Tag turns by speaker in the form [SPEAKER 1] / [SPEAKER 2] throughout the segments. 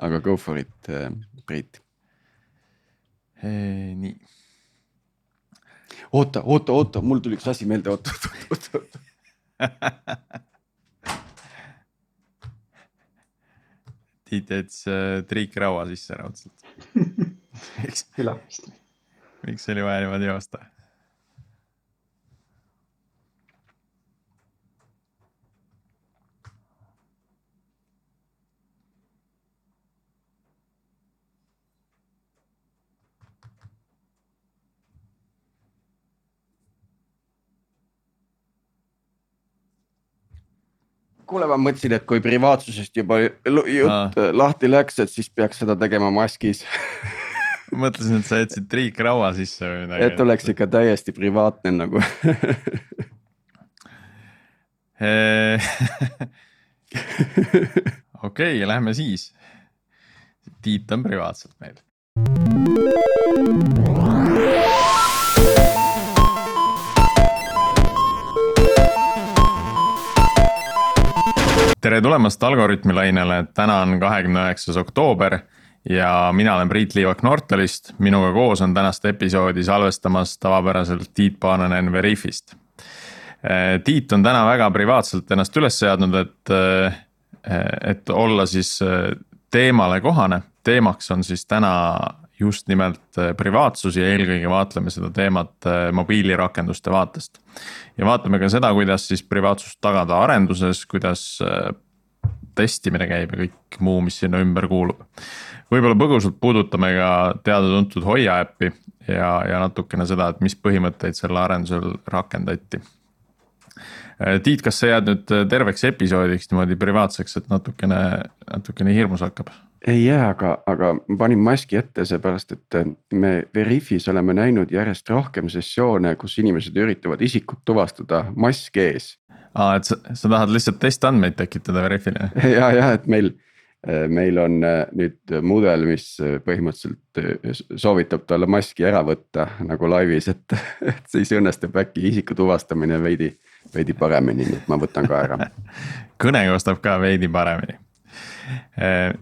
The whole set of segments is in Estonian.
[SPEAKER 1] aga go for it, Priit.
[SPEAKER 2] nii.
[SPEAKER 1] oota, oota, oota, mul tuli üks asi meelde, oota, oota, oota, oota
[SPEAKER 2] Tiit jättis äh, triik raua sisse raudselt
[SPEAKER 3] miks
[SPEAKER 2] miks oli vaja niimoodi joosta?
[SPEAKER 1] Kuule, ma mõtlesin, et kui privaatsusest juba jutt Aa. lahti läks, et siis peaks seda tegema maskis
[SPEAKER 2] mõtlesin, et sa jätsid triik raua sisse või midagi.
[SPEAKER 1] et oleks ikka täiesti privaatne nagu
[SPEAKER 2] okei, lähme siis. Tiit on privaatselt meil tere tulemast Algorütmi lainele, täna on kahekümne üheksas oktoober ja mina olen Priit Liivak Nortalist, minuga koos on tänast episoodi salvestamas tavapäraselt Tiit Paananen Veriffist. Eh, Tiit on täna väga privaatselt ennast üles seadnud, et, eh, et olla siis eh, teemale kohane, teemaks on siis täna just nimelt privaatsus ja eelkõige vaatleme seda teemat mobiilirakenduste vaatest. ja vaatame ka seda, kuidas siis privaatsust tagada arenduses, kuidas testimine käib ja kõik muu, mis sinna ümber kuulub. võib-olla põgusalt puudutame ka teada-tuntud Hoia äppi ja, ja natukene seda, et mis põhimõtteid selle arendusel rakendati. Tiit, kas sa jääd nüüd terveks episoodiks niimoodi privaatseks, et natukene, natukene hirmus hakkab?
[SPEAKER 1] Ei jää, aga, aga panin maski ette seepärast, et me Veriffis oleme näinud järjest rohkem sessioone, kus inimesed üritavad isikut tuvastada mask ees.
[SPEAKER 2] aa, et sa, sa tahad lihtsalt testandmeid tekitada Veriffile?
[SPEAKER 1] ja, ja et meil, meil on nüüd mudel, mis põhimõtteliselt soovitab talle maski ära võtta nagu laivis, et, et siis õnnestub äkki isiku tuvastamine veidi, veidi paremini, nii et ma võtan ka ära
[SPEAKER 2] kõne kostab ka veidi paremini Äh,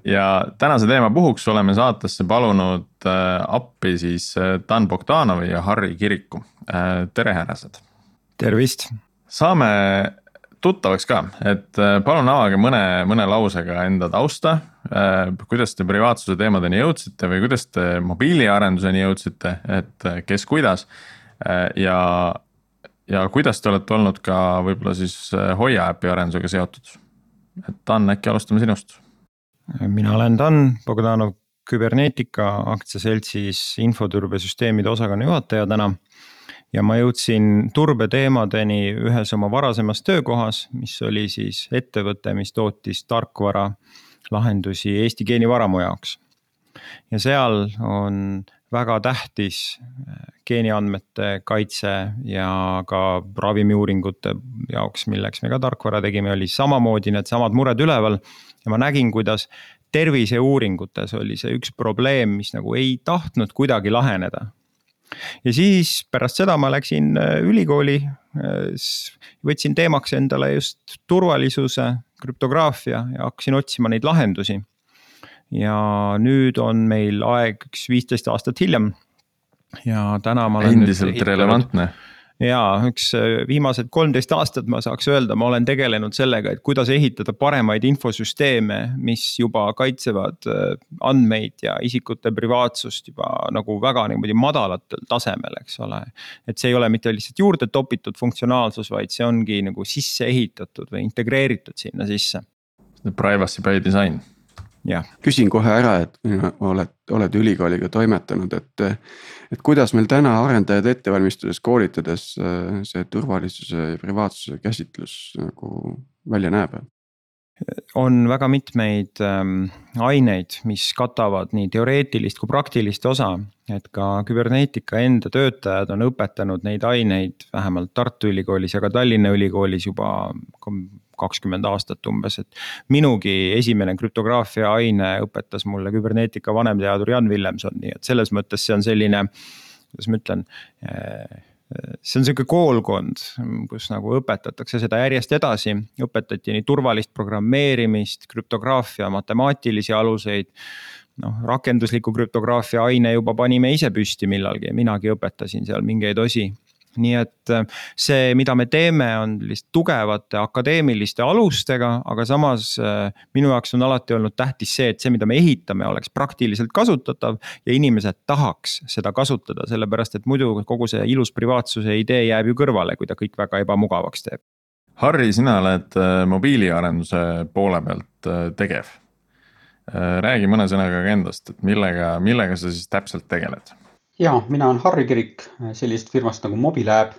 [SPEAKER 2] ja tänase teema puhuks oleme saatesse palunud äh, appi siis äh, Dan Bogdanovi ja Harri Kiriku. tere, härrased.
[SPEAKER 3] tervist.
[SPEAKER 2] saame tuttavaks ka, et palun avage mõne, mõne lausega enda tausta. kuidas te privaatsuse teemadeni jõudsite või kuidas te mobiiliarenduseni jõudsite, et kes, kuidas ja ja kuidas te olete olnud ka võib-olla siis Hoia äpi arendusega seotud? Et Dan, äkki alustame sinust
[SPEAKER 3] mina olen Dan Bogdanov Küberneetika aktsiaseltsis infoturbesüsteemide osakonna juhataja täna. ja ma jõudsin turbeteemadeni ühes oma varasemas töökohas, mis oli siis ettevõte, mis tootis tarkvara lahendusi Eesti geenivaramu jaoks. ja seal on väga tähtis geeniandmete kaitse ja ka ravimiuuringute jaoks, milleks me ka tarkvara tegime, oli samamoodi needsamad mured üleval ja ma nägin, kuidas terviseuuringutes oli see üks probleem, mis nagu ei tahtnud kuidagi laheneda. ja siis pärast seda ma läksin äh, ülikooli, äh, võtsin teemaks endale just turvalisuse, krüptograafia ja hakkasin otsima neid lahendusi. Ja nüüd on meil aeg üks viisteist aastat hiljem. ja täna ma olen.
[SPEAKER 2] endiselt relevantne
[SPEAKER 3] ja üks äh, viimased kolmteist aastat ma saaks öelda, ma olen tegelenud sellega, et kuidas ehitada paremaid infosüsteeme, mis juba kaitsevad äh, andmeid ja isikute privaatsust juba nagu väga niimoodi madalatel tasemel, eks ole. et see ei ole mitte lihtsalt juurde topitud funktsionaalsus, vaid see ongi nagu sisse ehitatud või integreeritud sinna sisse.
[SPEAKER 2] Privacy by design
[SPEAKER 1] küsin kohe ära, et oled, oled ülikooliga toimetanud, et, et kuidas meil täna arendajaid ette valmistades, koolitades see turvalisuse ja privaatsuse käsitlus nagu välja näeb?
[SPEAKER 3] on väga mitmeid ähm, aineid, mis katavad nii teoreetilist kui praktilist osa. et ka küberneetika enda töötajad on õpetanud neid aineid vähemalt Tartu Ülikoolis ja ka Tallinna Ülikoolis juba kakskümmend aastat umbes, et. minugi esimene krüptograafia aine õpetas mulle küberneetika vanemteadur Jan Villemson, nii et selles mõttes see on selline, kuidas ma ütlen eh, see on sihuke koolkond, kus nagu õpetatakse seda järjest edasi, õpetati nii turvalist programmeerimist, krüptograafia, matemaatilisi aluseid. noh, rakendusliku krüptograafia aine juba panime ise püsti millalgi, minagi õpetasin seal mingeid osi nii et äh, see, mida me teeme, on lihtsalt tugevate akadeemiliste alustega, aga samas äh, minu jaoks on alati olnud tähtis see, et see, mida me ehitame, oleks praktiliselt kasutatav. ja inimesed tahaks seda kasutada, sellepärast et muidu kogu see ilus privaatsuse idee jääb ju kõrvale, kui ta kõik väga ebamugavaks teeb.
[SPEAKER 2] Harri, sina oled äh, mobiiliarenduse poole pealt tegev. räägi mõne sõnaga ka endast, et millega, millega sa siis täpselt tegeled
[SPEAKER 4] ja mina olen Harri Kirik sellisest firmast nagu Mobilab.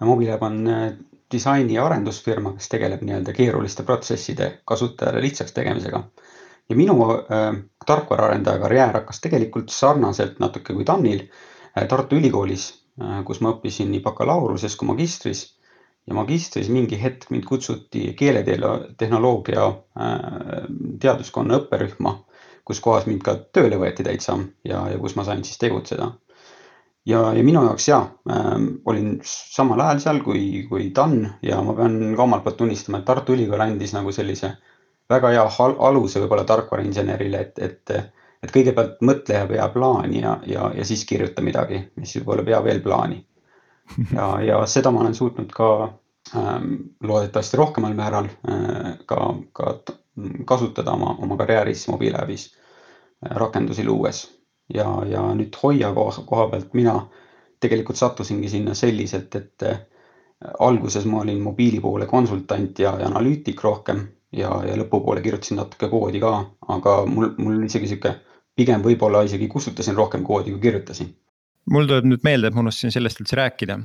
[SPEAKER 4] Mobilab on äh, disaini ja arendusfirma, kes tegeleb nii-öelda keeruliste protsesside kasutajale lihtsaks tegemisega. ja minu äh, tarkvaraarendaja karjäär hakkas tegelikult sarnaselt natuke kui Tanil äh, Tartu Ülikoolis äh,, kus ma õppisin nii bakalaureuse kui magistris. ja magistris mingi hetk mind kutsuti keeletehnoloogia äh, teaduskonna õpperühma, kus kohas mind ka tööle võeti täitsa ja, ja kus ma sain siis tegutseda ja, ja minu jaoks ja äh, olin samal ajal seal kui, kui TAN ja ma pean ka omalt poolt tunnistama, et Tartu Ülikool andis nagu sellise väga hea aluse võib-olla tarkvarainsenerile, et, et, et kõigepealt mõtle ja pea plaani ja, ja, ja siis kirjuta midagi, mis võib-olla pea veel plaani. ja, ja seda ma olen suutnud ka ähm, loodetavasti rohkemal määral äh, ka, ka kasutada oma, oma karjääris mobiiliäbis äh, rakendusi luues ja, ja nüüd Hoia koha, koha pealt mina tegelikult sattusingi sinna selliselt, et äh, alguses ma olin mobiili poole konsultant ja, ja analüütik rohkem ja, ja lõpupoole kirjutasin natuke koodi ka, aga mul, mul isegi sihuke pigem võib-olla isegi kustutasin rohkem koodi, kui kirjutasin.
[SPEAKER 3] mul tuleb nüüd meelde, et ma unustasin sellest üldse rääkida.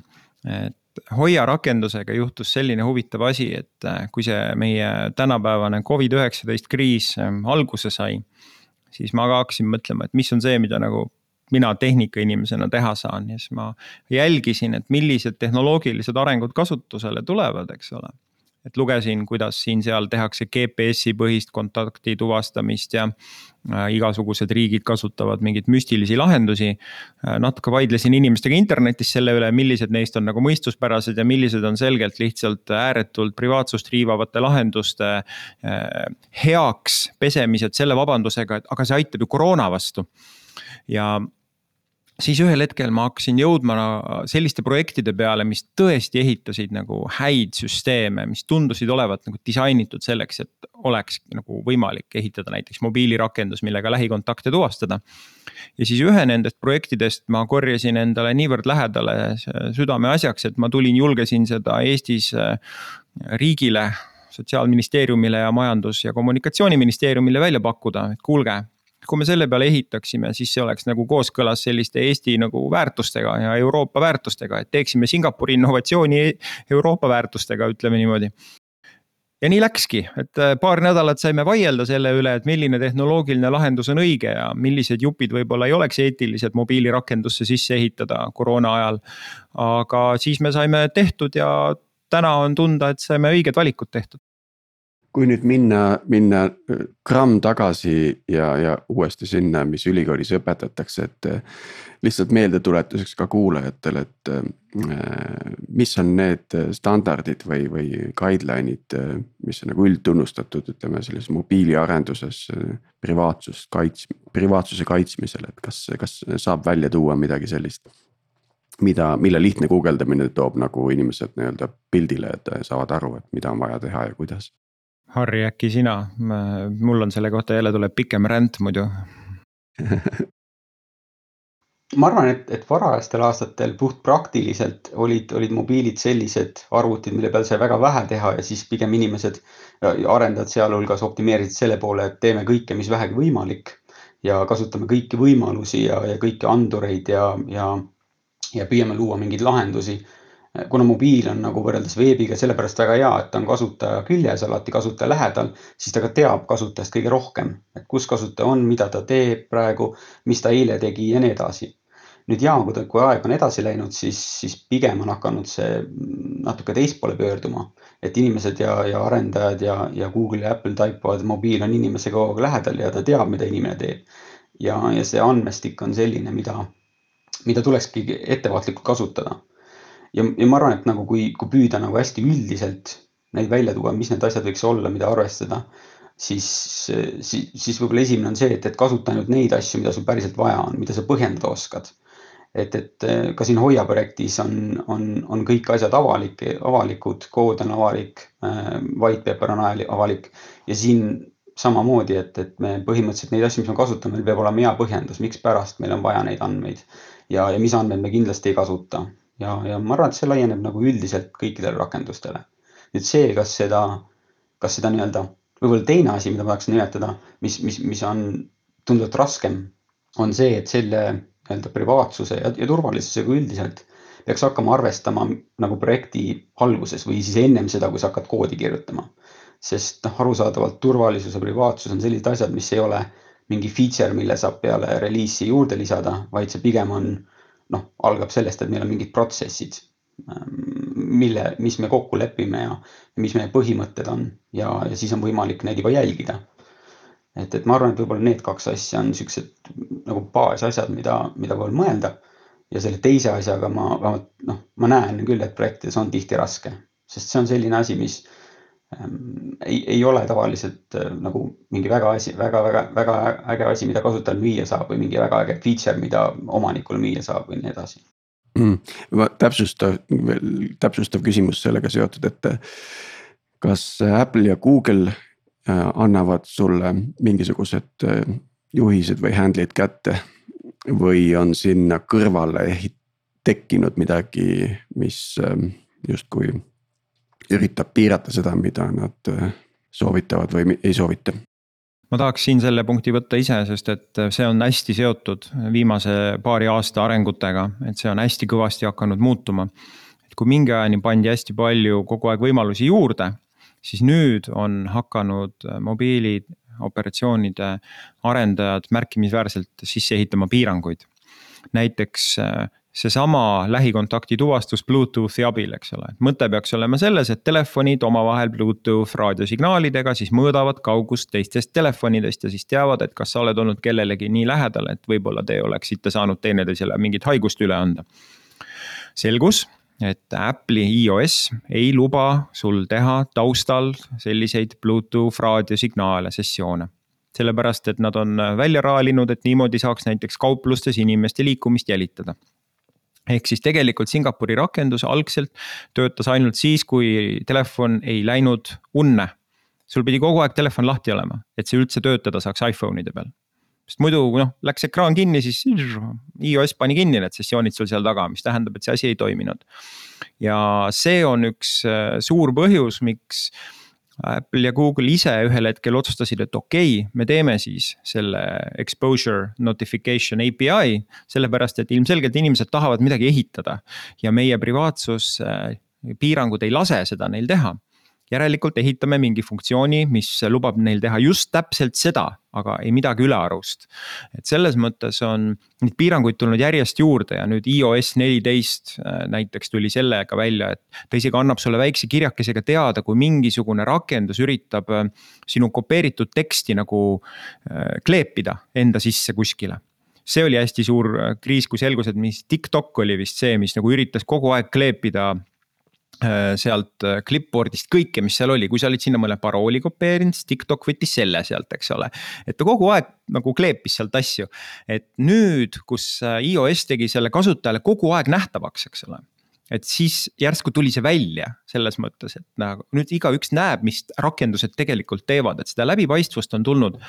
[SPEAKER 3] et Hoia rakendusega juhtus selline huvitav asi, et äh, kui see meie tänapäevane Covid-19 kriis ähm, alguse sai siis ma ka hakkasin mõtlema, et mis on see, mida nagu mina tehnikainimesena teha saan. Ja siis ma jälgisin, et millised tehnoloogilised arengud kasutusele tulevad, eks ole et lugesin, kuidas siin-seal tehakse GPS-i põhist kontakti tuvastamist ja äh, igasugused riigid kasutavad mingeid müstilisi lahendusi. Äh, natuke vaidlesin inimestega internetis selle üle, millised neist on nagu mõistuspärased ja millised on selgelt lihtsalt ääretult privaatsust riivavate lahenduste äh, heaks pesemised selle vabandusega, et aga see aitab ju koroona vastu ja siis ühel hetkel ma hakkasin jõudma selliste projektide peale, mis tõesti ehitasid nagu häid süsteeme, mis tundusid olevat nagu disainitud selleks, et oleks nagu võimalik ehitada näiteks mobiilirakendus, millega lähikontakte tuvastada. ja siis ühe nendest projektidest ma korjasin endale niivõrd lähedale südameasjaks, et ma tulin, julgesin seda Eestis äh, riigile sotsiaalministeeriumile ja majandus- ja kommunikatsiooniministeeriumile välja pakkuda, et kuulge, kui me selle peale ehitaksime, siis see oleks nagu kooskõlas selliste Eesti nagu väärtustega ja Euroopa väärtustega, et teeksime Singapuri innovatsiooni Euroopa väärtustega, ütleme niimoodi ja nii läkski, et äh, paar nädalat saime vaielda selle üle, et milline tehnoloogiline lahendus on õige ja millised jupid võib-olla ei oleks eetilised mobiilirakendusse sisse ehitada koroona ajal. aga siis me saime tehtud ja täna on tunda, et saime õiged valikud tehtud
[SPEAKER 1] kui nüüd minna, minna gramm tagasi ja, ja uuesti sinna, mis ülikoolis õpetatakse, et. lihtsalt meeldetuletuseks ka kuulajatele, et mis on need standardid või, või guideline'id, mis on nagu üldtunnustatud, ütleme selles mobiiliarenduses privaatsust kaits-, privaatsuse kaitsmisel, et kas, kas saab välja tuua midagi sellist? mida, mille lihtne guugeldamine toob nagu inimesed nii-öelda pildile, et saavad aru, et mida on vaja teha ja kuidas
[SPEAKER 3] Harri, äkki sina, mul on selle kohta jälle tuleb pikem ränd muidu
[SPEAKER 4] ma arvan, et, et varajastel aastatel puhtpraktiliselt olid, olid mobiilid sellised arvutid, mille peal sai väga vähe teha ja siis pigem inimesed, arendajad sealhulgas optimeerisid selle poole, et teeme kõike, mis vähegi võimalik. ja kasutame kõiki võimalusi ja, ja kõiki andureid ja, ja, ja püüame luua mingeid lahendusi kuna mobiil on nagu võrreldes veebiga sellepärast väga hea, et ta on kasutaja küljes, alati kasutaja lähedal, siis ta ka teab kasutajast kõige rohkem, et kus kasutaja on, mida ta teeb praegu, mis ta eile tegi ja nii edasi. nüüd ja kui, kui aeg on edasi läinud, siis, siis pigem on hakanud see natuke teistpoole pöörduma, et inimesed ja, ja arendajad ja, ja Google ja Apple taipavad, mobiil on inimesega kogu aeg lähedal ja ta teab, mida inimene teeb. ja, ja see andmestik on selline, mida, mida tulekski ettevaatlikult kasutada ja, ja ma arvan, et nagu kui, kui püüda nagu hästi üldiselt neid välja tuua, mis need asjad võiks olla, mida arvestada, siis, siis, siis võib-olla esimene on see, et, et kasuta ainult neid asju, mida sul päriselt vaja on, mida sa põhjendada oskad. et, et ka siin Hoia projektis on, on, on kõik asjad avalik, avalikud, kood on avalik, äh, white paper on avalik. Ja siin samamoodi, et, et me põhimõtteliselt neid asju, mis me kasutame, meil peab olema hea põhjendus, mikspärast meil on vaja neid andmeid. Ja, ja mis andmeid me kindlasti ei kasuta ja, ja ma arvan, et see laieneb nagu üldiselt kõikidele rakendustele. nüüd see, kas seda, kas seda nii-öelda, võib-olla teine asi, mida ma tahaks nimetada, mis, mis, mis on tunduvalt raskem, on see, et selle nii-öelda privaatsuse ja, ja turvalisusega üldiselt peaks hakkama arvestama nagu projekti alguses või siis ennem seda, kui sa hakkad koodi kirjutama sest noh, arusaadavalt turvalisus ja privaatsus on sellised asjad, mis ei ole mingi feature, mille saab peale reliisi juurde lisada, vaid see pigem on noh, algab sellest, et meil on mingid protsessid, mille, mis me kokku lepime ja mis meie põhimõtted on ja, ja siis on võimalik neid juba jälgida. et, et ma arvan, et võib-olla need kaks asja on siuksed nagu baasasjad, mida, mida võib mõelda. ja selle teise asjaga ma vähemalt noh, ma näen küll, et projektides on tihti raske, sest see on selline asi, mis ei, ei ole tavaliselt äh, nagu mingi väga asi, väga, väga, väga äge asi, mida kasutajal müüa saab või mingi väga äge feature, mida omanikule müüa saab või nii edasi
[SPEAKER 1] mm,. täpsustav, täpsustav küsimus sellega seotud, et kas Apple ja Google äh, annavad sulle mingisugused äh, juhised või handle'id kätte või on sinna kõrvale tekkinud midagi, mis justkui üritab piirata seda, mida nad äh, soovitavad või ei soovita
[SPEAKER 3] ma tahaks siin selle punkti võtta ise, sest et see on hästi seotud viimase paari aasta arengutega, et see on hästi kõvasti hakanud muutuma. et kui mingi ajani pandi hästi palju kogu aeg võimalusi juurde, siis nüüd on hakanud mobiilioperatsioonide arendajad märkimisväärselt sisse ehitama piiranguid. näiteks äh, seesama lähikontakti tuvastus Bluetoothi abil, eks ole. mõte peaks olema selles, et telefonid omavahel Bluetooth raadiosignaalidega siis mõõdavad kaugust teistest telefonidest ja siis teavad, et kas sa oled olnud kellelegi nii lähedal, et võib-olla te oleksite saanud teineteisele mingit haigust üle anda. selgus, et Apple'i iOS ei luba sul teha taustal selliseid Bluetooth raadiosignaale, sessioone sellepärast, et nad on välja raalinud, et niimoodi saaks näiteks kauplustes inimeste liikumist jälitada ehk siis tegelikult Singapuri rakendus algselt töötas ainult siis, kui telefon ei läinud unne. sul pidi kogu aeg telefon lahti olema, et see üldse töötada saaks iPhone'ide peal. sest muidu noh, läks ekraan kinni, siis iOS pani kinni need sessioonid sul seal taga, mis tähendab, et see asi ei toiminud. ja see on üks äh, suur põhjus, miks Apple ja Google ise ühel hetkel otsustasid, et okei okay,, me teeme siis selle exposure notification API. sellepärast, et ilmselgelt inimesed tahavad midagi ehitada ja meie privaatsus piirangud ei lase seda neil teha järelikult ehitame mingi funktsiooni, mis lubab neil teha just täpselt seda, aga ei midagi ülearust. et selles mõttes on neid piiranguid tulnud järjest juurde ja nüüd iOS neliteist äh, näiteks tuli sellega välja, et ta isegi annab sulle väikse kirjakesega teada, kui mingisugune rakendus üritab äh, sinu kopeeritud teksti nagu äh, kleepida enda sisse kuskile see oli hästi suur kriis, kui selgus, et mis TikTok oli vist see, mis nagu üritas kogu aeg kleepida sealt äh, clipboard'ist kõike, mis seal oli, kui sa olid sinna mõne parooli kopeerinud, siis TikTok võttis selle sealt, eks ole. et ta kogu aeg nagu kleepis sealt asju, et nüüd, kus äh, iOS tegi selle kasutajale kogu aeg nähtavaks, eks ole et siis järsku tuli see välja selles mõttes, et nagu nüüd igaüks näeb, mis rakendused tegelikult teevad, et seda läbipaistvust on tulnud.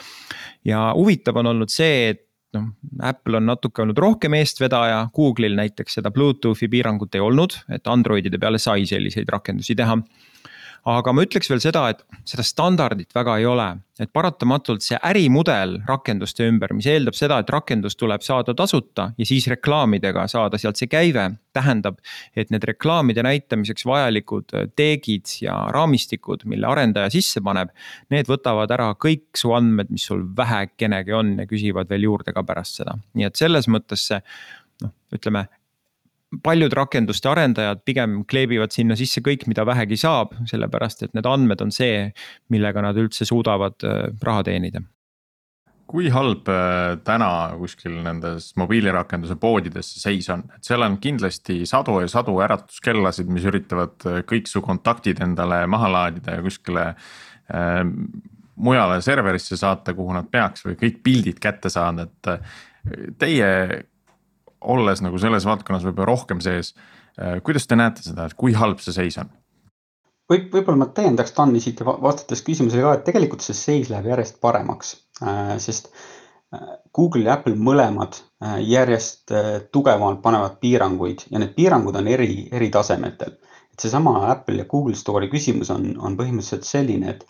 [SPEAKER 3] ja huvitav on olnud see, et noh, Apple on natuke olnud rohkem eestvedaja, Google'il näiteks seda Bluetoothi piirangut ei olnud, et Androidide peale sai selliseid rakendusi teha aga ma ütleks veel seda, et seda standardit väga ei ole, et paratamatult see ärimudel rakenduste ümber, mis eeldab seda, et rakendus tuleb saada tasuta ja siis reklaamidega saada sealt see käive. tähendab, et need reklaamide näitamiseks vajalikud teegid ja raamistikud, mille arendaja sisse paneb. Need võtavad ära kõik su andmed, mis sul vähekenegi on ja küsivad veel juurde ka pärast seda, nii et selles mõttes see noh, ütleme paljud rakenduste arendajad pigem kleebivad sinna sisse kõik, mida vähegi saab, sellepärast et need andmed on see, millega nad üldse suudavad äh, raha teenida.
[SPEAKER 2] kui halb äh, täna kuskil nendes mobiilirakenduse poodides see seis on, et seal on kindlasti sadu ja sadu äratuskellasid, mis üritavad äh, kõik su kontaktid endale maha laadida ja kuskile äh, mujale serverisse saata, kuhu nad peaks või kõik pildid kätte saada, et teie olles nagu selles valdkonnas võib-olla rohkem sees, kuidas te näete seda, et kui halb see seis on?
[SPEAKER 4] võib, võib-olla ma täiendaks Tanni siit vastates küsimusele ka, et tegelikult see seis läheb järjest paremaks, äh, sest äh, Google ja Apple mõlemad äh, järjest tugevamalt panevad piiranguid ja need piirangud on eri, eri tasemetel. et seesama Apple ja Google Store'i küsimus on, on põhimõtteliselt selline, et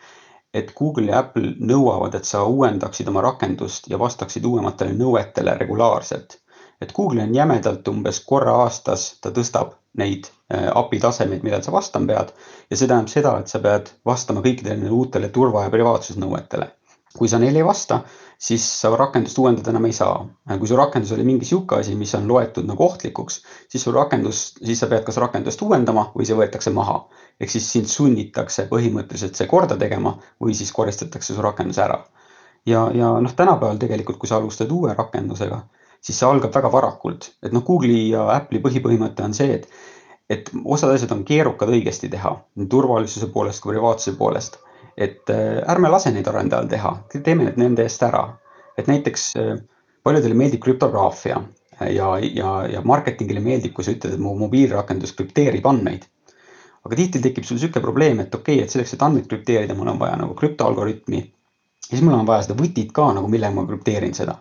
[SPEAKER 4] et Google ja Apple nõuavad, et sa uuendaksid oma rakendust ja vastaksid uuematele nõuetele regulaarselt. Et Google on jämedalt umbes korra aastas, ta tõstab neid äh, API tasemeid, millal sa vastama pead. ja see tähendab seda, et sa pead vastama kõikidele uutele turva- ja privaatsusnõuetele. kui sa neile ei vasta, siis sa rakendust uuendada enam ei saa. kui su rakendus oli mingi sihuke asi, mis on loetud nagu ohtlikuks, siis sul rakendus, siis sa pead kas rakendust uuendama või see võetakse maha. ehk siis sind sunnitakse põhimõtteliselt see korda tegema või siis koristatakse su rakendus ära. ja, ja noh, tänapäeval tegelikult, kui sa alustad uue rakendusega siis see algab väga varakult, et noh, Google'i ja Apple'i põhipõhimõte on see, et et osad asjad on keerukad õigesti teha nii turvalisuse poolest kui privaatsuse poolest. et äh, ärme lase neid arendajal teha, teeme need nende eest ära. et näiteks äh, paljudele meeldib krüptograafia ja, ja, ja marketingile meeldib, kui sa ütled, et mu mobiilrakendus krüpteerib andmeid. aga tihti tekib sul sihuke probleem, et okei okay,, et selleks, et andmeid krüpteerida, mul on vaja nagu krüptoalgoritmi. siis mul on vaja seda võtit ka nagu, millega ma krüpteerin seda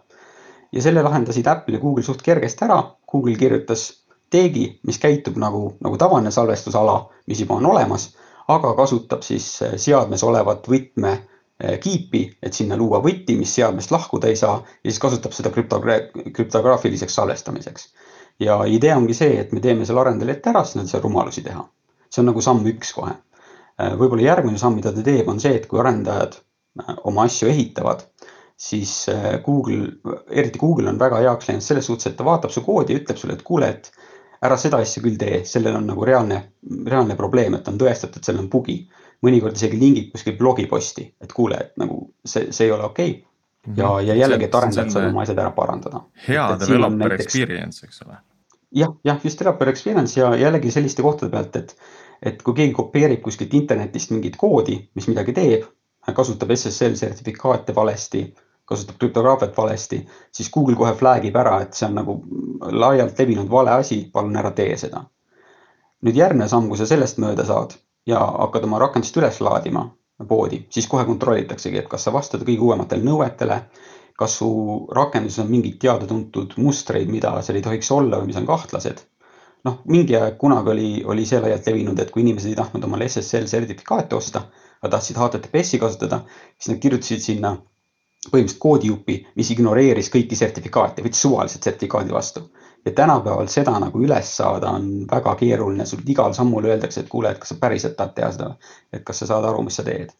[SPEAKER 4] ja selle lahendasid Apple ja Google suht kergesti ära. Google kirjutas teegi, mis käitub nagu, nagu tavaline salvestusala, mis juba on olemas, aga kasutab siis eh, seadmes olevat võtme eh, kiipi, et sinna luua võti, mis seadmest lahkuda ei saa ja siis kasutab seda krüptogra krüptograafiliseks salvestamiseks. ja idee ongi see, et me teeme selle arendajale ette ära, siis nad ei saa rumalusi teha. see on nagu samm üks kohe. Eh, võib-olla järgmine samm, mida ta teeb, on see, et kui arendajad oma asju ehitavad siis äh, Google, eriti Google on väga heaks läinud selles suhtes, et ta vaatab su koodi ja ütleb sulle, et kuule, et ära seda asja küll tee, sellel on nagu reaalne, reaalne probleem, et on tõestatud, et seal on bugi. mõnikord isegi lingib kuskil blogiposti, et kuule, et nagu see, see ei ole okei okay. ja, ja jällegi, et arendajad saavad oma asjad ära parandada.
[SPEAKER 2] hea developer näiteks, experience, eks ole.
[SPEAKER 4] jah, jah, just developer experience ja jällegi selliste kohtade pealt, et, et kui keegi kopeerib kuskilt internetist mingit koodi, mis midagi teeb, kasutab SSL sertifikaate valesti kasutab krüptograafiat valesti, siis Google kohe flag ib ära, et see on nagu laialt levinud vale asi, palun ära tee seda. nüüd järgmine samm, kui sa sellest mööda saad ja hakkad oma rakendust üles laadima poodi, siis kohe kontrollitaksegi, et kas sa vastad kõige uuematele nõuetele. kas su rakenduses on mingeid teada-tuntud mustreid, mida seal ei tohiks olla või mis on kahtlased. noh, mingi aeg kunagi oli, oli see laialt levinud, et kui inimesed ei tahtnud omale SSL sertifikaati osta, aga tahtsid HTTPS-i kasutada, siis nad kirjutasid sinna põhimõtteliselt koodijupi, mis ignoreeris kõiki sertifikaate, võttis suvaliselt sertifikaadi vastu. ja tänapäeval seda nagu üles saada on väga keeruline, sul igal sammul öeldakse, et kuule, et kas sa päriselt tahad teha seda, et kas sa saad aru, mis sa teed.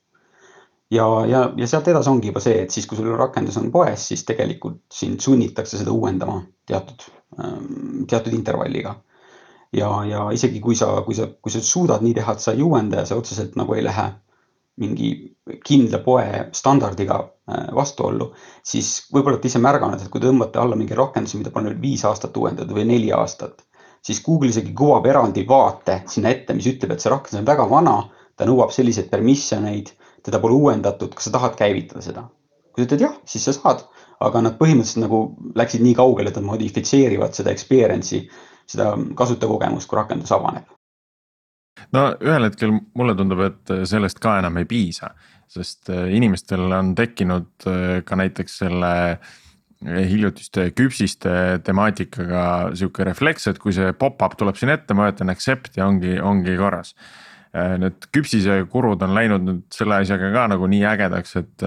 [SPEAKER 4] ja, ja, ja sealt edasi ongi juba see, et siis, kui sul rakendus on poes, siis tegelikult sind sunnitakse seda uuendama teatud, ähm, teatud intervalliga ja, ja isegi kui sa, kui sa, kui sa suudad nii teha, et sa ei uuenda ja see otseselt nagu ei lähe mingi kindla poe standardiga äh, vastuollu, siis võib-olla olete ise märganud, et kui tõmbate alla mingi rakenduse, mida pole viis aastat uuendatud või neli aastat, siis Google isegi kuvab eraldi vaate sinna ette, mis ütleb, et see rakendus on väga vana, ta nõuab selliseid permission eid, teda pole uuendatud, kas sa tahad käivitada seda? kui sa ütled jah, siis sa saad, aga nad põhimõtteliselt nagu läksid nii kaugele, et nad modifitseerivad seda experience'i, seda kasutajakogemust, kui rakendus avaneb
[SPEAKER 2] no ühel hetkel mulle tundub, et sellest ka enam ei piisa, sest äh, inimestel on tekkinud äh, ka näiteks selle äh, hiljutiste küpsiste temaatikaga sihuke refleks, et kui see pop-up tuleb siin ette, ma vajutan accept ja ongi, ongi korras. Need küpsise kurud on läinud nüüd selle asjaga ka nagu nii ägedaks, et,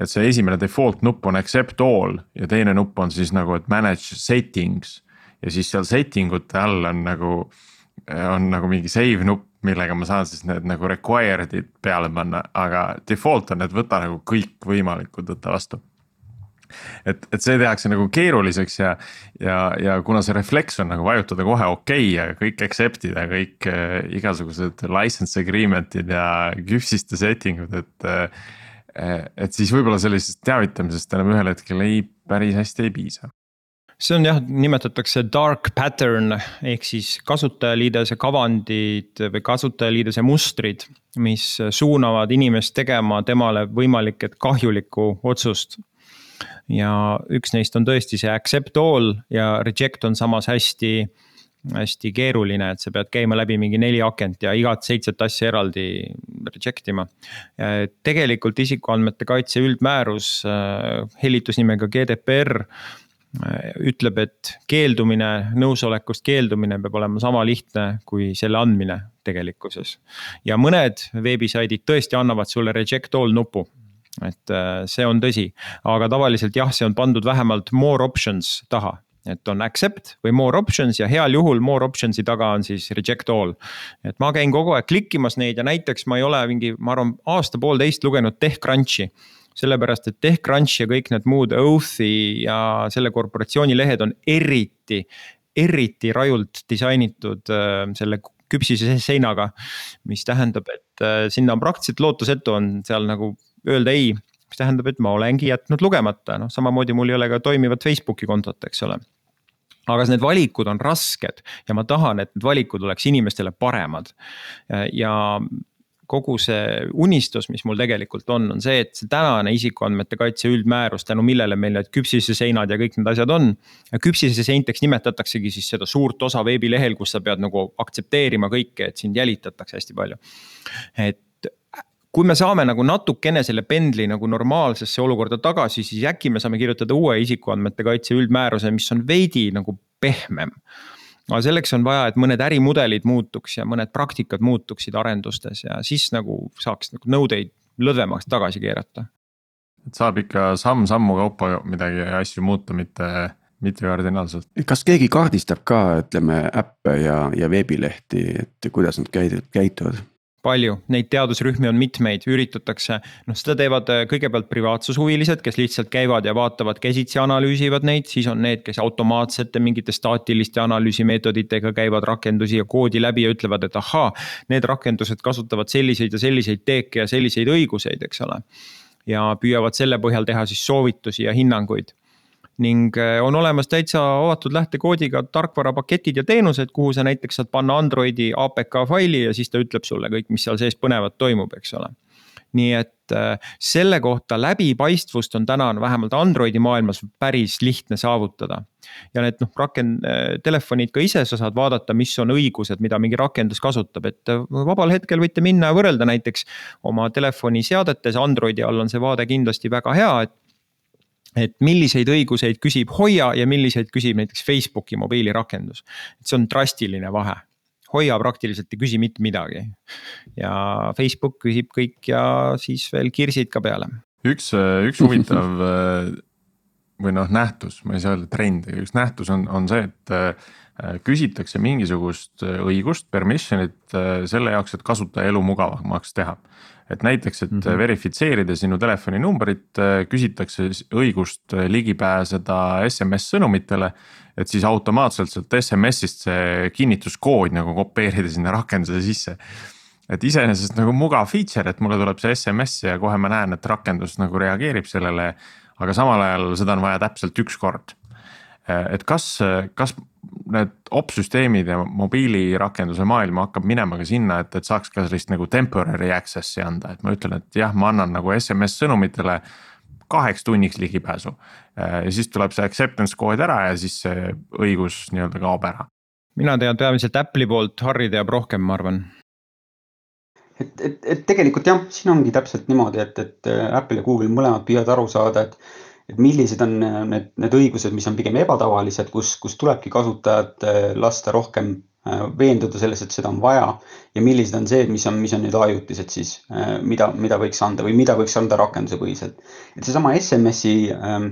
[SPEAKER 2] et see esimene default nupp on accept all ja teine nupp on siis nagu, et manage settings. ja siis seal setting ute all on nagu on nagu mingi save nupp, millega ma saan siis need nagu required'id peale panna, aga default on, et võta nagu kõikvõimalikud, võta vastu. et, et see tehakse nagu keeruliseks ja, ja, ja kuna see refleks on nagu vajutada kohe okei okay ja kõik accept'id ja kõik äh, igasugused license agreement'id ja küpsiste setting ud, et äh, et siis võib-olla sellisest teavitamisest enam ühel hetkel ei, päris hästi ei piisa
[SPEAKER 3] see on jah, nimetatakse dark pattern ehk siis kasutajaliidese kavandid või kasutajaliidese mustrid, mis suunavad inimest tegema temale võimalik, et kahjulikku otsust. ja üks neist on tõesti see accept all ja reject on samas hästi hästi keeruline, et sa pead käima läbi mingi neli akent ja igat seitset asja eraldi reject ima. tegelikult isikuandmete kaitse üldmäärus äh, hellitusnimega GDPR ütleb, et keeldumine, nõusolekust keeldumine peab olema sama lihtne kui selle andmine tegelikkuses. ja mõned veebisaidid tõesti annavad sulle reject all nupu et äh, see on tõsi, aga tavaliselt jah, see on pandud vähemalt more options taha et on accept või more options ja heal juhul more options'i taga on siis reject all. et ma käin kogu aeg klikkimas neid ja näiteks ma ei ole mingi, ma arvan, aasta-poolteist lugenud TechCrunchi sellepärast, et TechCrunch ja kõik need muud Oath'i ja selle korporatsiooni lehed on eriti, eriti rajult disainitud äh, selle küpsise seinaga. mis tähendab, et äh, sinna on praktiliselt lootusetu on seal nagu öelda ei, mis tähendab, et ma olengi jätnud lugemata, noh samamoodi mul ei ole ka toimivat Facebooki kontot, eks ole aga need valikud on rasked ja ma tahan, et need valikud oleks inimestele paremad. ja kogu see unistus, mis mul tegelikult on, on see, et see tänane isikuandmete kaitse üldmäärus, tänu millele meil need küpsise seinad ja kõik need asjad on. ja küpsise seinteks nimetataksegi siis seda suurt osa veebilehel, kus sa pead nagu aktsepteerima kõike, et sind jälitatakse hästi palju. et kui me saame nagu natukene selle pendli nagu normaalsesse olukorda tagasi, siis äkki me saame kirjutada uue isikuandmete kaitse üldmääruse, mis on veidi nagu pehmem aga selleks on vaja, et mõned ärimudelid muutuks ja mõned praktikad muutuksid arendustes ja siis nagu saaks nagu nõudeid lõdvemaks tagasi keerata.
[SPEAKER 2] et saab ikka samm-sammu kaupa midagi asju muuta, mitte, mitte kardinaalselt.
[SPEAKER 1] kas keegi kaardistab ka, ütleme äppe ja, ja veebilehti, et kuidas nad käituvad?
[SPEAKER 3] Palju, neid teadusrühmi on mitmeid, üritatakse, noh seda teevad äh, kõigepealt privaatsushuvilised, kes lihtsalt käivad ja vaatavad käsitsi, analüüsivad neid, siis on need, kes automaatsete mingite staatiliste analüüsimeetoditega käivad rakendusi ja koodi läbi ja ütlevad, et ahaa, need rakendused kasutavad selliseid ja selliseid teeke ja selliseid õiguseid, eks ole. ja püüavad selle põhjal teha siis soovitusi ja hinnanguid ning äh, on olemas täitsa avatud lähtekoodiga tarkvarapaketid ja teenused, kuhu sa näiteks saad panna Androidi APK faili ja siis ta ütleb sulle kõik, mis seal sees põnevat toimub, eks ole. nii et äh, selle kohta läbipaistvust on täna vähemalt Androidi maailmas päris lihtne saavutada. ja need noh, rakend-, äh, telefonid ka ise, sa saad vaadata, mis on õigused, mida mingi rakendus kasutab, et vabal hetkel võite minna ja võrrelda näiteks oma telefoni seadetes, Androidi all on see vaade kindlasti väga hea, et et milliseid õiguseid küsib Hoia ja milliseid küsib näiteks Facebooki mobiilirakendus. et see on drastiline vahe. Hoia praktiliselt ei küsi mitte midagi. ja Facebook küsib kõik ja siis veel kirsid ka peale.
[SPEAKER 2] üks, üks huvitav või noh, nähtus, ma ei saa öelda trend, aga üks nähtus on, on see, et äh, küsitakse mingisugust õigust, permission'it äh, selle jaoks, et kasutaja elu mugavamaks teha et näiteks, et mm -hmm. verifitseerida sinu telefoninumbrit, äh, küsitakse õigust äh, ligi pääseda SMS sõnumitele. et siis automaatselt sealt SMS-ist see kinnituskood nagu kopeerida sinna rakenduse sisse. et iseenesest nagu mugav feature, et mulle tuleb see SMS ja kohe ma näen, et rakendus nagu reageerib sellele. aga samal ajal seda on vaja täpselt üks kord Äh, et kas, kas need opsüsteemid ja mobiilirakenduse maailm hakkab minema ka sinna, et, et saaks ka sellist nagu temporary access'i anda, et ma ütlen, et jah, ma annan nagu SMS sõnumitele kaheks tunniks ligipääsu. Äh, ja siis tuleb see acceptance kood ära ja siis see õigus nii-öelda kaob ära.
[SPEAKER 3] mina tean peamiselt Apple'i poolt, Harri teab rohkem, ma arvan
[SPEAKER 4] et, et, et tegelikult jah, siin ongi täpselt niimoodi, et, et Apple ja Google mõlemad püüavad aru saada, et et millised on äh, need, need õigused, mis on pigem ebatavalised, kus, kus tulebki kasutajat äh, lasta rohkem äh, veenduda selles, et seda on vaja ja millised on see, mis on, mis on need ajutised siis, mida, mida võiks anda või mida võiks anda rakendusepõhiselt. et seesama SMS-i ähm,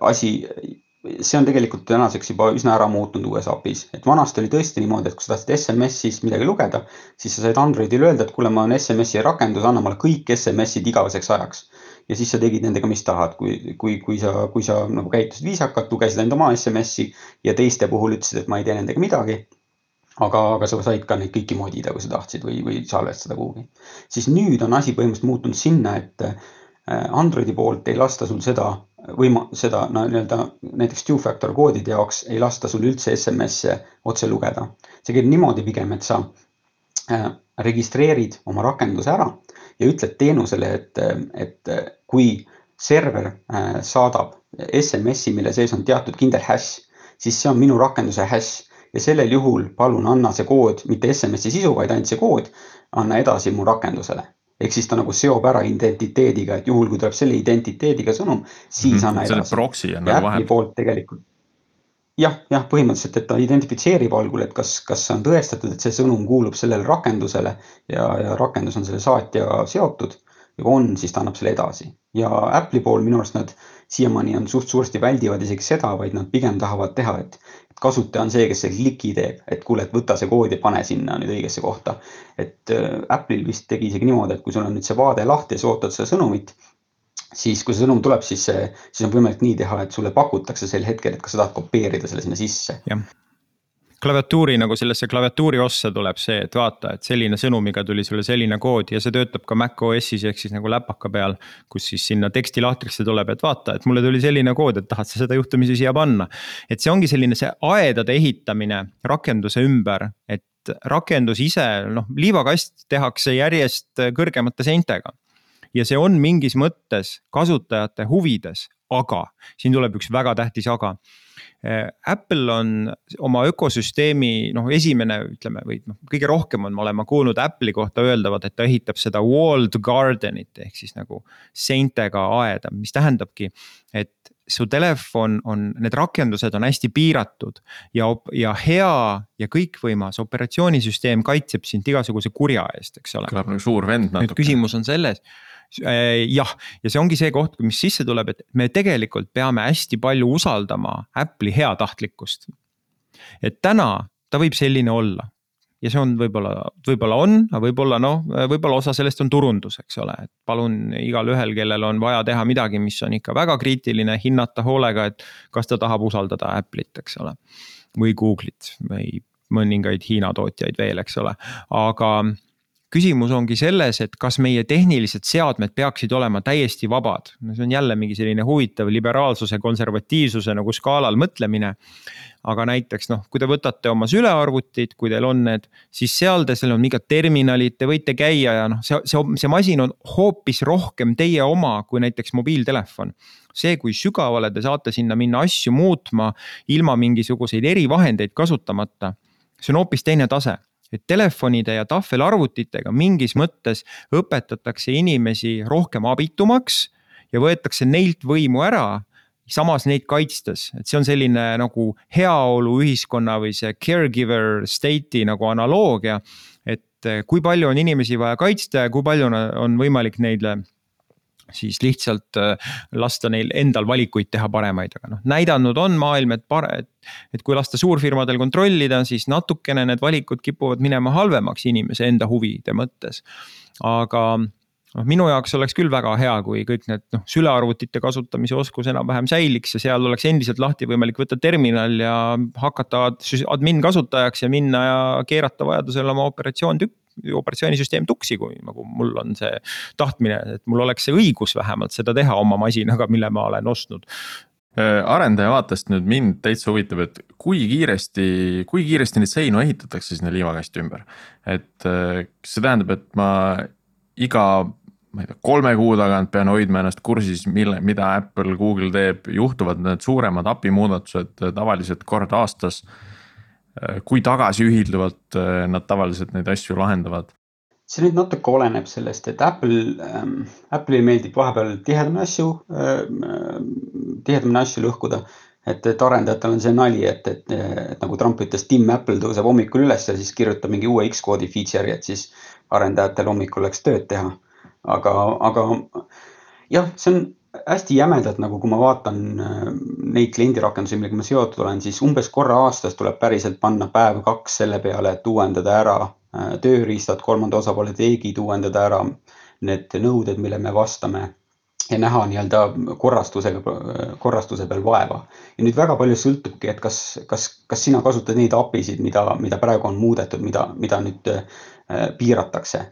[SPEAKER 4] asi, see on tegelikult tänaseks juba üsna ära muutunud uues API-s, et vanasti oli tõesti niimoodi, et kui sa tahtsid SMS-is midagi lugeda, siis sa said Androidile öelda, et kuule, ma olen SMS-i rakendus, anna mulle kõik SMS-id igaveseks ajaks ja siis sa tegid nendega, mis tahad, kui, kui, kui sa, kui sa nagu käitusid viisakalt, lugesid ainult oma SMS-i ja teiste puhul ütlesid, et ma ei tee nendega midagi. aga, aga sa said ka neid kõiki modida, kui sa tahtsid või, või salvestada kuhugi. siis nüüd on asi põhimõtteliselt muutunud sinna, et äh, Androidi poolt ei lasta sul seda võima-, seda no nii-öelda näiteks two-factor koodide jaoks ei lasta sul üldse SMS-e otse lugeda. see käib niimoodi pigem, et sa äh, registreerid oma rakenduse ära ja ütled teenusele, et, et kui server äh, saadab SMS-i, mille sees on teatud kindel hash, siis see on minu rakenduse hash ja sellel juhul palun anna see kood, mitte SMS-i sisu, vaid ainult see kood, anna edasi mu rakendusele. ehk siis ta nagu seob ära identiteediga, et juhul kui tuleb selle identiteediga sõnum, siis mm -hmm. anna edasi.
[SPEAKER 2] proksi on nagu vahel.
[SPEAKER 4] poolt tegelikult jah, jah, põhimõtteliselt, et ta identifitseerib algul, et kas, kas on tõestatud, et see sõnum kuulub sellele rakendusele ja, ja rakendus on selle saatjaga seotud kui on, siis ta annab selle edasi ja Apple'i pool minu arust nad siiamaani on suht suuresti väldivad isegi seda, vaid nad pigem tahavad teha, et kasutaja on see, kes see kliki teeb, et kuule, et võta see kood ja pane sinna nüüd õigesse kohta. et äh, Apple'il vist tegi isegi niimoodi, et kui sul on nüüd see vaade lahti ja sa ootad seda sõnumit, siis kui see sõnum tuleb, siis siis on võimalik nii teha, et sulle pakutakse sel hetkel, et kas sa tahad kopeerida selle sinna sisse.
[SPEAKER 3] Klaviatuuri nagu sellesse klaviatuuri ossa tuleb see, et vaata, et selline sõnumiga tuli sulle selline kood ja see töötab ka Mac OS-is ehk siis nagu läpaka peal. kus siis sinna tekstilahtrisse tuleb, et vaata, et mulle tuli selline kood, et tahad sa seda juhtumisi siia panna. et see ongi selline see aedade ehitamine rakenduse ümber, et rakendus ise, noh, liivakast tehakse järjest kõrgemate seintega. ja see on mingis mõttes kasutajate huvides, aga siin tuleb üks väga tähtis aga Äh, Apple on oma ökosüsteemi noh, esimene ütleme või noh, kõige rohkem on, ma olen ma kuulnud Apple'i kohta öeldavat, et ta ehitab seda walled garden'it ehk siis nagu seintega aeda, mis tähendabki, et su telefon on, need rakendused on hästi piiratud ja, ja hea ja kõikvõimas operatsioonisüsteem kaitseb sind igasuguse kurja eest, eks ole.
[SPEAKER 2] kõlab nagu suur vend natuke.
[SPEAKER 3] nüüd küsimus on selles jah, ja see ongi see koht, mis sisse tuleb, et me tegelikult peame hästi palju usaldama Apple'i heatahtlikkust. et täna ta võib selline olla ja see on võib-olla, võib-olla on, aga võib-olla noh, võib-olla osa sellest on turundus, eks ole, et palun igalühel, kellel on vaja teha midagi, mis on ikka väga kriitiline, hinnata hoolega, et kas ta tahab usaldada Apple'it, eks ole. või Google'it või mõningaid Hiina tootjaid veel, eks ole, aga küsimus ongi selles, et kas meie tehnilised seadmed peaksid olema täiesti vabad. no see on jälle mingi selline huvitav liberaalsuse, konservatiivsuse nagu skaalal mõtlemine. aga näiteks noh, kui te võtate oma sülearvutid, kui teil on need, siis seal te, seal on mingid terminalid, te võite käia ja noh, see, see, see masin on hoopis rohkem teie oma kui näiteks mobiiltelefon see, kui sügavale te saate sinna minna asju muutma ilma mingisuguseid erivahendeid kasutamata, see on hoopis teine tase et telefonide ja tahvelarvutitega mingis mõttes õpetatakse inimesi rohkem abitumaks ja võetakse neilt võimu ära samas neid kaitstes, et see on selline nagu heaoluühiskonna või see caregiver state'i nagu analoogia. et kui palju on inimesi vaja kaitsta ja kui palju on võimalik neile siis lihtsalt äh, lasta neil endal valikuid teha paremaid, aga noh, näidanud on maailm, et pare-, et. et kui lasta suurfirmadel kontrollida, siis natukene need valikud kipuvad minema halvemaks inimese enda huvide mõttes. aga noh, minu jaoks oleks küll väga hea, kui kõik need noh, sülearvutite kasutamise oskus enam-vähem säiliks ja seal oleks endiselt lahti võimalik võtta terminal ja hakata admin kasutajaks ja minna ja keerata vajadusel oma operatsioon tükk operatsioonisüsteem tuksi, kui nagu mul on see tahtmine, et mul oleks see õigus vähemalt seda teha oma masinaga, mille ma olen ostnud
[SPEAKER 2] äh, arendaja vaatest nüüd mind täitsa huvitab, et kui kiiresti, kui kiiresti neid seinu ehitatakse sinna liivakasti ümber. et äh, kas see tähendab, et ma iga, ma ei tea, kolme kuu tagant pean hoidma ennast kursis, mille, mida Apple, Google teeb, juhtuvad need suuremad API muudatused tavaliselt kord aastas kui tagasiühilduvalt äh, nad tavaliselt neid asju lahendavad?
[SPEAKER 4] see nüüd natuke oleneb sellest, et Apple ähm,, Apple'ile meeldib vahepeal tihedamini asju äh,, tihedamini asju lõhkuda. et, et arendajatel on see nali, et, et, et nagu Trump ütles, Tim Apple tõuseb hommikul üles ja siis kirjutab mingi uue X-koodi feature'i, et siis arendajatel hommikul läks tööd teha. aga, aga jah, see on hästi jämedalt nagu, kui ma vaatan äh, neid kliendirakendusi, millega ma seotud olen, siis umbes korra aastas tuleb päriselt panna päev-kaks selle peale, et uuendada ära äh, tööriistad, kolmanda osapoole teegid, uuendada ära need nõuded, mille me vastame. ja näha nii-öelda korrastusega, korrastuse peal vaeva. ja nüüd väga palju sõltubki, et kas, kas, kas sina kasutad neid API-sid, mida, mida praegu on muudetud, mida, mida nüüd äh, piiratakse.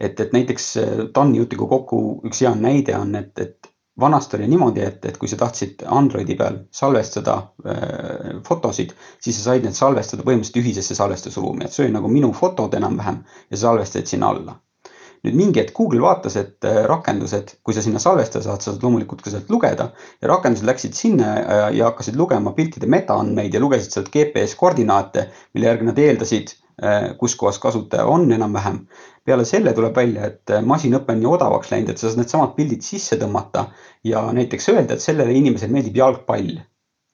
[SPEAKER 4] et, et näiteks TAN-i jutuga kokku üks hea näide on, et, et vanasti oli niimoodi, et, et kui sa tahtsid Androidi peal salvestada äh, fotosid, siis sa said need salvestada põhimõtteliselt ühisesse salvestusruumi, et see oli nagu minu fotod enam-vähem ja sa salvestasid sinna alla. nüüd mingi hetk Google vaatas, et äh, rakendused, kui sa sinna salvestada saad, sa saad loomulikult ka sealt lugeda ja rakendused läksid sinna ja, ja hakkasid lugema piltide metaandmeid ja lugesid sealt GPS koordinaate, mille järgi nad eeldasid Äh, kus kohas kasutaja on enam-vähem. Peale selle tuleb välja, et äh, masinõpe on nii odavaks läinud, et sa saad needsamad pildid sisse tõmmata ja näiteks öelda, et sellele inimesele meeldib jalgpall.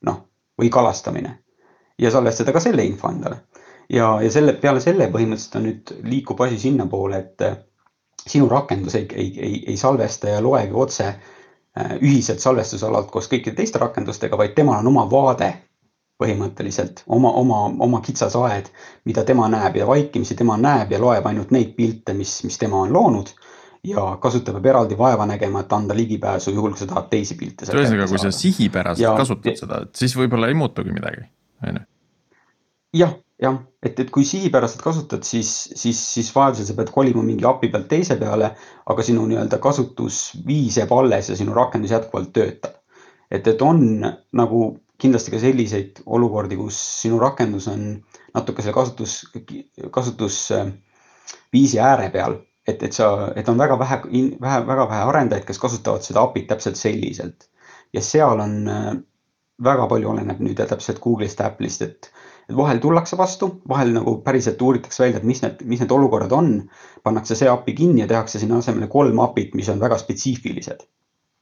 [SPEAKER 4] noh, või kalastamine ja salvestada ka selle info endale. ja, ja selle peale selle põhimõtteliselt on nüüd liikub asi sinnapoole, et äh, sinu rakendus ei, ei, ei, ei salvesta ja loegi otse ühiselt salvestusalalt koos kõikide teiste rakendustega, vaid temal on oma vaade põhimõtteliselt oma, oma, oma kitsas aed, mida tema näeb ja vaikimisi tema näeb ja loeb ainult neid pilte, mis, mis tema on loonud ja kasutab peab eraldi vaeva nägema, et anda ligipääsu, juhul kui sa tahad teisi pilte.
[SPEAKER 2] ühesõnaga, kui sa sihipäraselt ja, kasutad seda, siis võib-olla ei muutugi midagi, on ju.
[SPEAKER 4] jah, jah, et, et kui sihipäraselt kasutad, siis, siis, siis vajadusel sa pead kolima mingi API pealt teise peale, aga sinu nii-öelda kasutusviis jääb alles ja sinu rakendus jätkuvalt töötab. et, et on nagu kindlasti ka selliseid olukordi, kus sinu rakendus on natuke selle kasutus, kasutusviisi ääre peal, et, et sa, et on väga vähe, vähe, väga vähe arendajaid, kes kasutavad seda API-t täpselt selliselt. ja seal on väga palju oleneb nüüd täpselt Google'ist, Apple'ist, et, et vahel tullakse vastu, vahel nagu päriselt uuritakse välja, et mis need, mis need olukorrad on. pannakse see API kinni ja tehakse sinna asemele kolm API-t, mis on väga spetsiifilised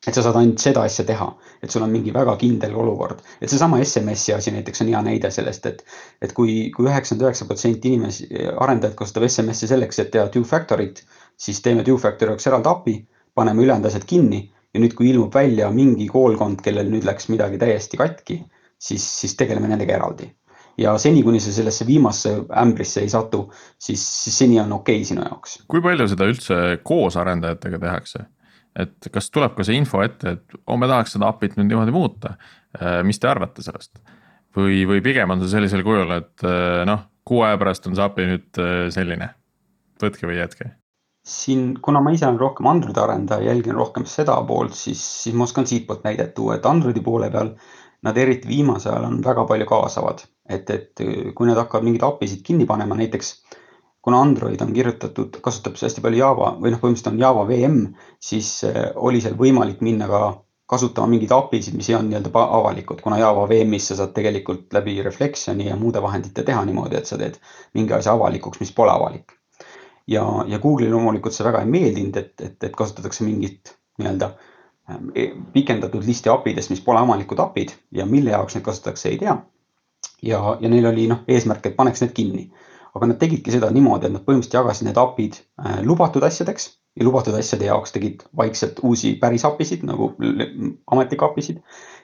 [SPEAKER 4] et sa saad ainult seda asja teha, et sul on mingi väga kindel olukord, et seesama SMS-i asi näiteks on hea näide sellest, et. et kui, kui üheksakümmend üheksa protsenti inimesi, arendajaid kasutab SMS-i selleks, et teha two-factor'it, siis teeme two-factor'i jaoks eraldi API, paneme ülejäänud asjad kinni ja nüüd, kui ilmub välja mingi koolkond, kellel nüüd läks midagi täiesti katki, siis, siis tegeleme nendega eraldi ja seni, kuni sa sellesse viimasse ämbrisse ei satu, siis, siis seni on okei okay sinu jaoks.
[SPEAKER 2] kui palju seda üldse koos arendajatega tehakse? Et kas tuleb ka see info ette, et oo, me tahaks seda API-t nüüd niimoodi muuta. Äh, mis te arvate sellest? või, või pigem on see sellisel kujul, et äh, noh, kuu aja pärast on see API nüüd äh, selline, võtke või jätke
[SPEAKER 4] siin, kuna ma ise olen rohkem Androidi arendaja, jälgin rohkem seda poolt, siis, siis ma oskan siitpoolt näidet tuua, et Androidi poole peal nad eriti viimasel ajal on väga palju kaasavad, et, et kui nad hakkavad mingeid API-sid kinni panema, näiteks kuna Android on kirjutatud, kasutab hästi palju Java või noh, põhimõtteliselt on Java VM, siis äh, oli seal võimalik minna ka kasutama mingeid API-sid, mis ei olnud nii-öelda avalikud, kuna Java VM-is sa saad tegelikult läbi Reflectioni ja muude vahendite teha niimoodi, et sa teed mingi asja avalikuks, mis pole avalik. ja, ja Google'ile loomulikult see väga ei meeldinud, et, et, et kasutatakse mingit nii-öelda ähm, e, pikendatud listi API-dest, mis pole omanikud API-d ja mille jaoks neid kasutatakse, ei tea. ja, ja neil oli noh, eesmärk, et paneks need kinni aga nad tegidki seda niimoodi, et nad põhimõtteliselt jagasid need API-d äh, lubatud asjadeks ja lubatud asjade jaoks tegid vaikselt uusi päris API-sid nagu ametlikke API-sid,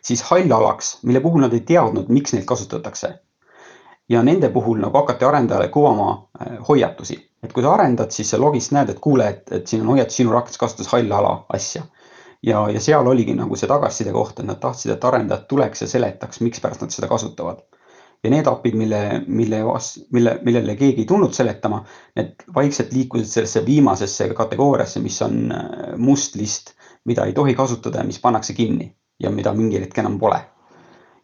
[SPEAKER 4] siis hallalaks, mille puhul nad ei teadnud, miks neid kasutatakse. ja nende puhul nagu hakati arendajale kuvama äh, hoiatusi, et kui sa arendad, siis sa logist näed, et kuule, et, et siin on hoiatus, sinu rakendus kasutas halla ala asja. Ja, ja seal oligi nagu see tagasiside koht, et nad tahtsid, et arendajad tuleks ja seletaks, mikspärast nad seda kasutavad ja need API-d, mille, mille, mille, millele keegi ei tulnud seletama, need vaikselt liikusid sellesse viimasesse kategooriasse, mis on äh, must list, mida ei tohi kasutada ja mis pannakse kinni ja mida mingil hetkel enam pole.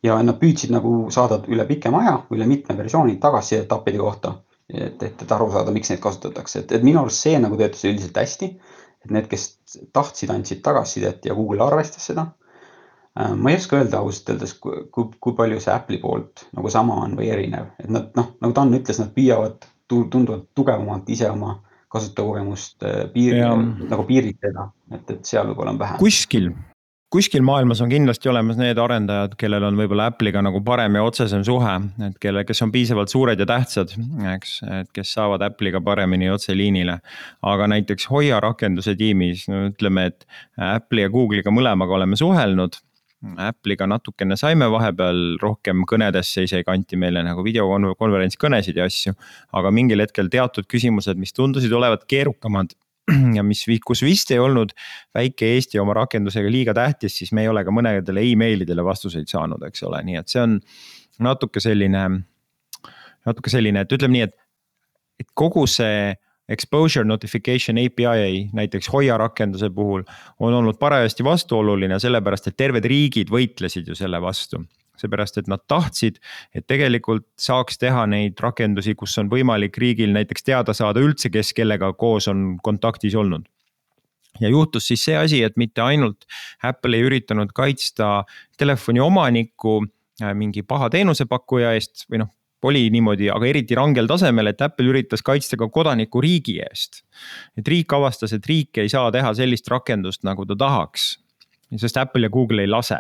[SPEAKER 4] ja nad püüdsid nagu saada üle pikema aja, üle mitme versiooni tagasisidet API-de kohta, et, et, et aru saada, miks neid kasutatakse, et, et minu arust see nagu töötas üldiselt hästi. et need, kes tahtsid, andsid tagasisidet ja Google arvestas seda ma ei oska öelda ausalt öeldes, kui, kui, palju see Apple'i poolt nagu sama on või erinev, et nad noh, nagu Dan ütles, nad püüavad tunduvalt tugevamalt ise oma kasutajakogemust äh, piir, nagu piiritleda, et, et seal võib-olla on vähem.
[SPEAKER 3] kuskil, kuskil maailmas on kindlasti olemas need arendajad, kellel on võib-olla Apple'iga nagu parem ja otsesem suhe, et kelle, kes on piisavalt suured ja tähtsad, eks, et kes saavad Apple'iga paremini otseliinile. aga näiteks Hoia rakenduse tiimis, no ütleme, et Apple'i ja Google'iga mõlemaga oleme suhelnud Apple'iga natukene saime vahepeal rohkem kõnedesse, isegi anti meile nagu videokonverents kõnesid ja asju. aga mingil hetkel teatud küsimused, mis tundusid olevat keerukamad ja mis, kus vist ei olnud väike Eesti oma rakendusega liiga tähtis, siis me ei ole ka mõnedele emailidele vastuseid saanud, eks ole, nii et see on natuke selline, natuke selline, et ütleme nii, et, et kogu see exposure notification API näiteks Hoia rakenduse puhul on olnud parajasti vastuoluline, sellepärast et terved riigid võitlesid ju selle vastu. Seepärast, et nad tahtsid, et tegelikult saaks teha neid rakendusi, kus on võimalik riigil näiteks teada saada üldse, kes kellega koos on kontaktis olnud. Ja juhtus siis see asi, et mitte ainult Apple ei üritanud kaitsta telefoni omanikku äh, mingi paha teenusepakkuja eest või noh, oli niimoodi, aga eriti rangel tasemel, et Apple üritas kaitsta ka kodanikku riigi eest. et riik avastas, et riik ei saa teha sellist rakendust, nagu ta tahaks sest Apple ja Google ei lase.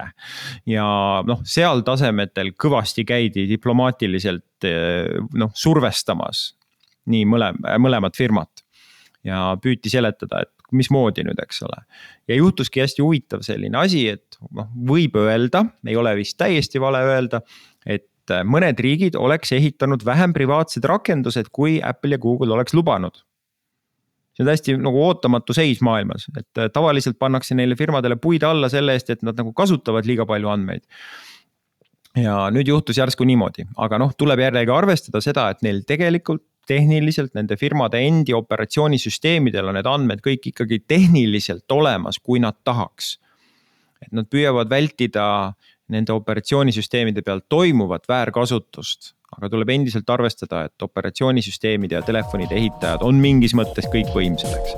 [SPEAKER 3] ja noh, seal tasemetel kõvasti käidi diplomaatiliselt noh survestamas nii mõlem-, mõlemat firmat. ja püüti seletada, et mismoodi nüüd, eks ole. ja juhtuski hästi huvitav selline asi, et noh, võib öelda, ei ole vist täiesti vale öelda, et et mõned riigid oleks ehitanud vähem privaatsed rakendused, kui Apple ja Google oleks lubanud. see on täiesti nagu ootamatu seis maailmas, et äh, tavaliselt pannakse neile firmadele puid alla selle eest, et nad nagu kasutavad liiga palju andmeid ja nüüd juhtus järsku niimoodi, aga noh, tuleb jällegi arvestada seda, et neil tegelikult tehniliselt nende firmade endi operatsioonisüsteemidel on need andmed kõik ikkagi tehniliselt olemas, kui nad tahaks. et nad püüavad vältida äh, nende operatsioonisüsteemide peal toimuvat väärkasutust. aga tuleb endiselt arvestada, et operatsioonisüsteemide ja telefonide ehitajad on mingis mõttes kõik võimsad, eks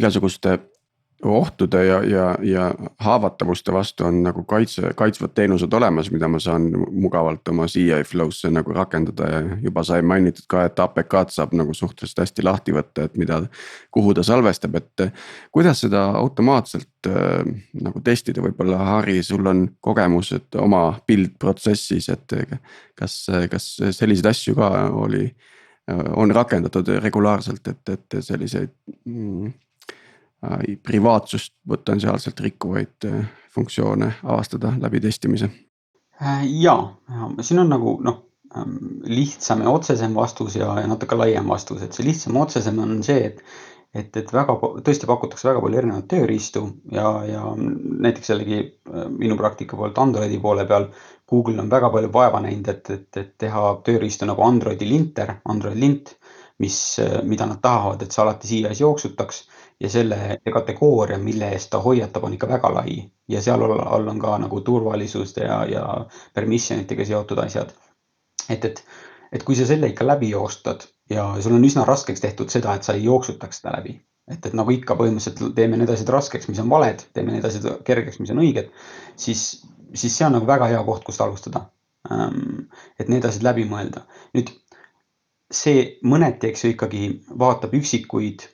[SPEAKER 1] igasuguste ohtude ja, ja, ja haavatavuste vastu on nagu kaitse, kaitsvad teenused olemas, mida ma saan mugavalt oma CI flow'sse nagu rakendada ja juba sai mainitud ka, et APK-d saab nagu suhteliselt hästi lahti võtta, et mida, kuhu ta salvestab, et. kuidas seda automaatselt äh, nagu testida, võib-olla Harri, sul on kogemused oma build protsessis, et kas, kas selliseid asju ka oli, on rakendatud regulaarselt, et, et selliseid mm, Äh, privaatsust potentsiaalselt rikkuvaid äh, funktsioone avastada läbi testimise?
[SPEAKER 4] Äh, ja, siin on nagu noh, ähm, lihtsam ja otsesem vastus ja, ja natuke laiem vastus, et see lihtsam, otsesem on see, et et, et väga tõesti pakutakse väga palju erinevaid tööriistu ja, ja näiteks jällegi minu praktika poolt Androidi poole peal. Google on väga palju vaeva näinud, et, et, et teha tööriistu nagu Androidi linter, Android lint, mis, mida nad tahavad, et see alati CI-s jooksutaks ja selle kategooria, mille eest ta hoiatab, on ikka väga lai ja seal all on ka nagu turvalisuste ja, ja permission itega seotud asjad. et, et, et kui sa selle ikka läbi joostad ja sul on üsna raskeks tehtud seda, et sa ei jooksutaks seda läbi, et, et nagu ikka põhimõtteliselt teeme need asjad raskeks, mis on valed, teeme need asjad kergeks, mis on õiged, siis, siis see on nagu väga hea koht, kust alustada. Et need asjad läbi mõelda. nüüd see mõneti, eks ju, ikkagi vaatab üksikuid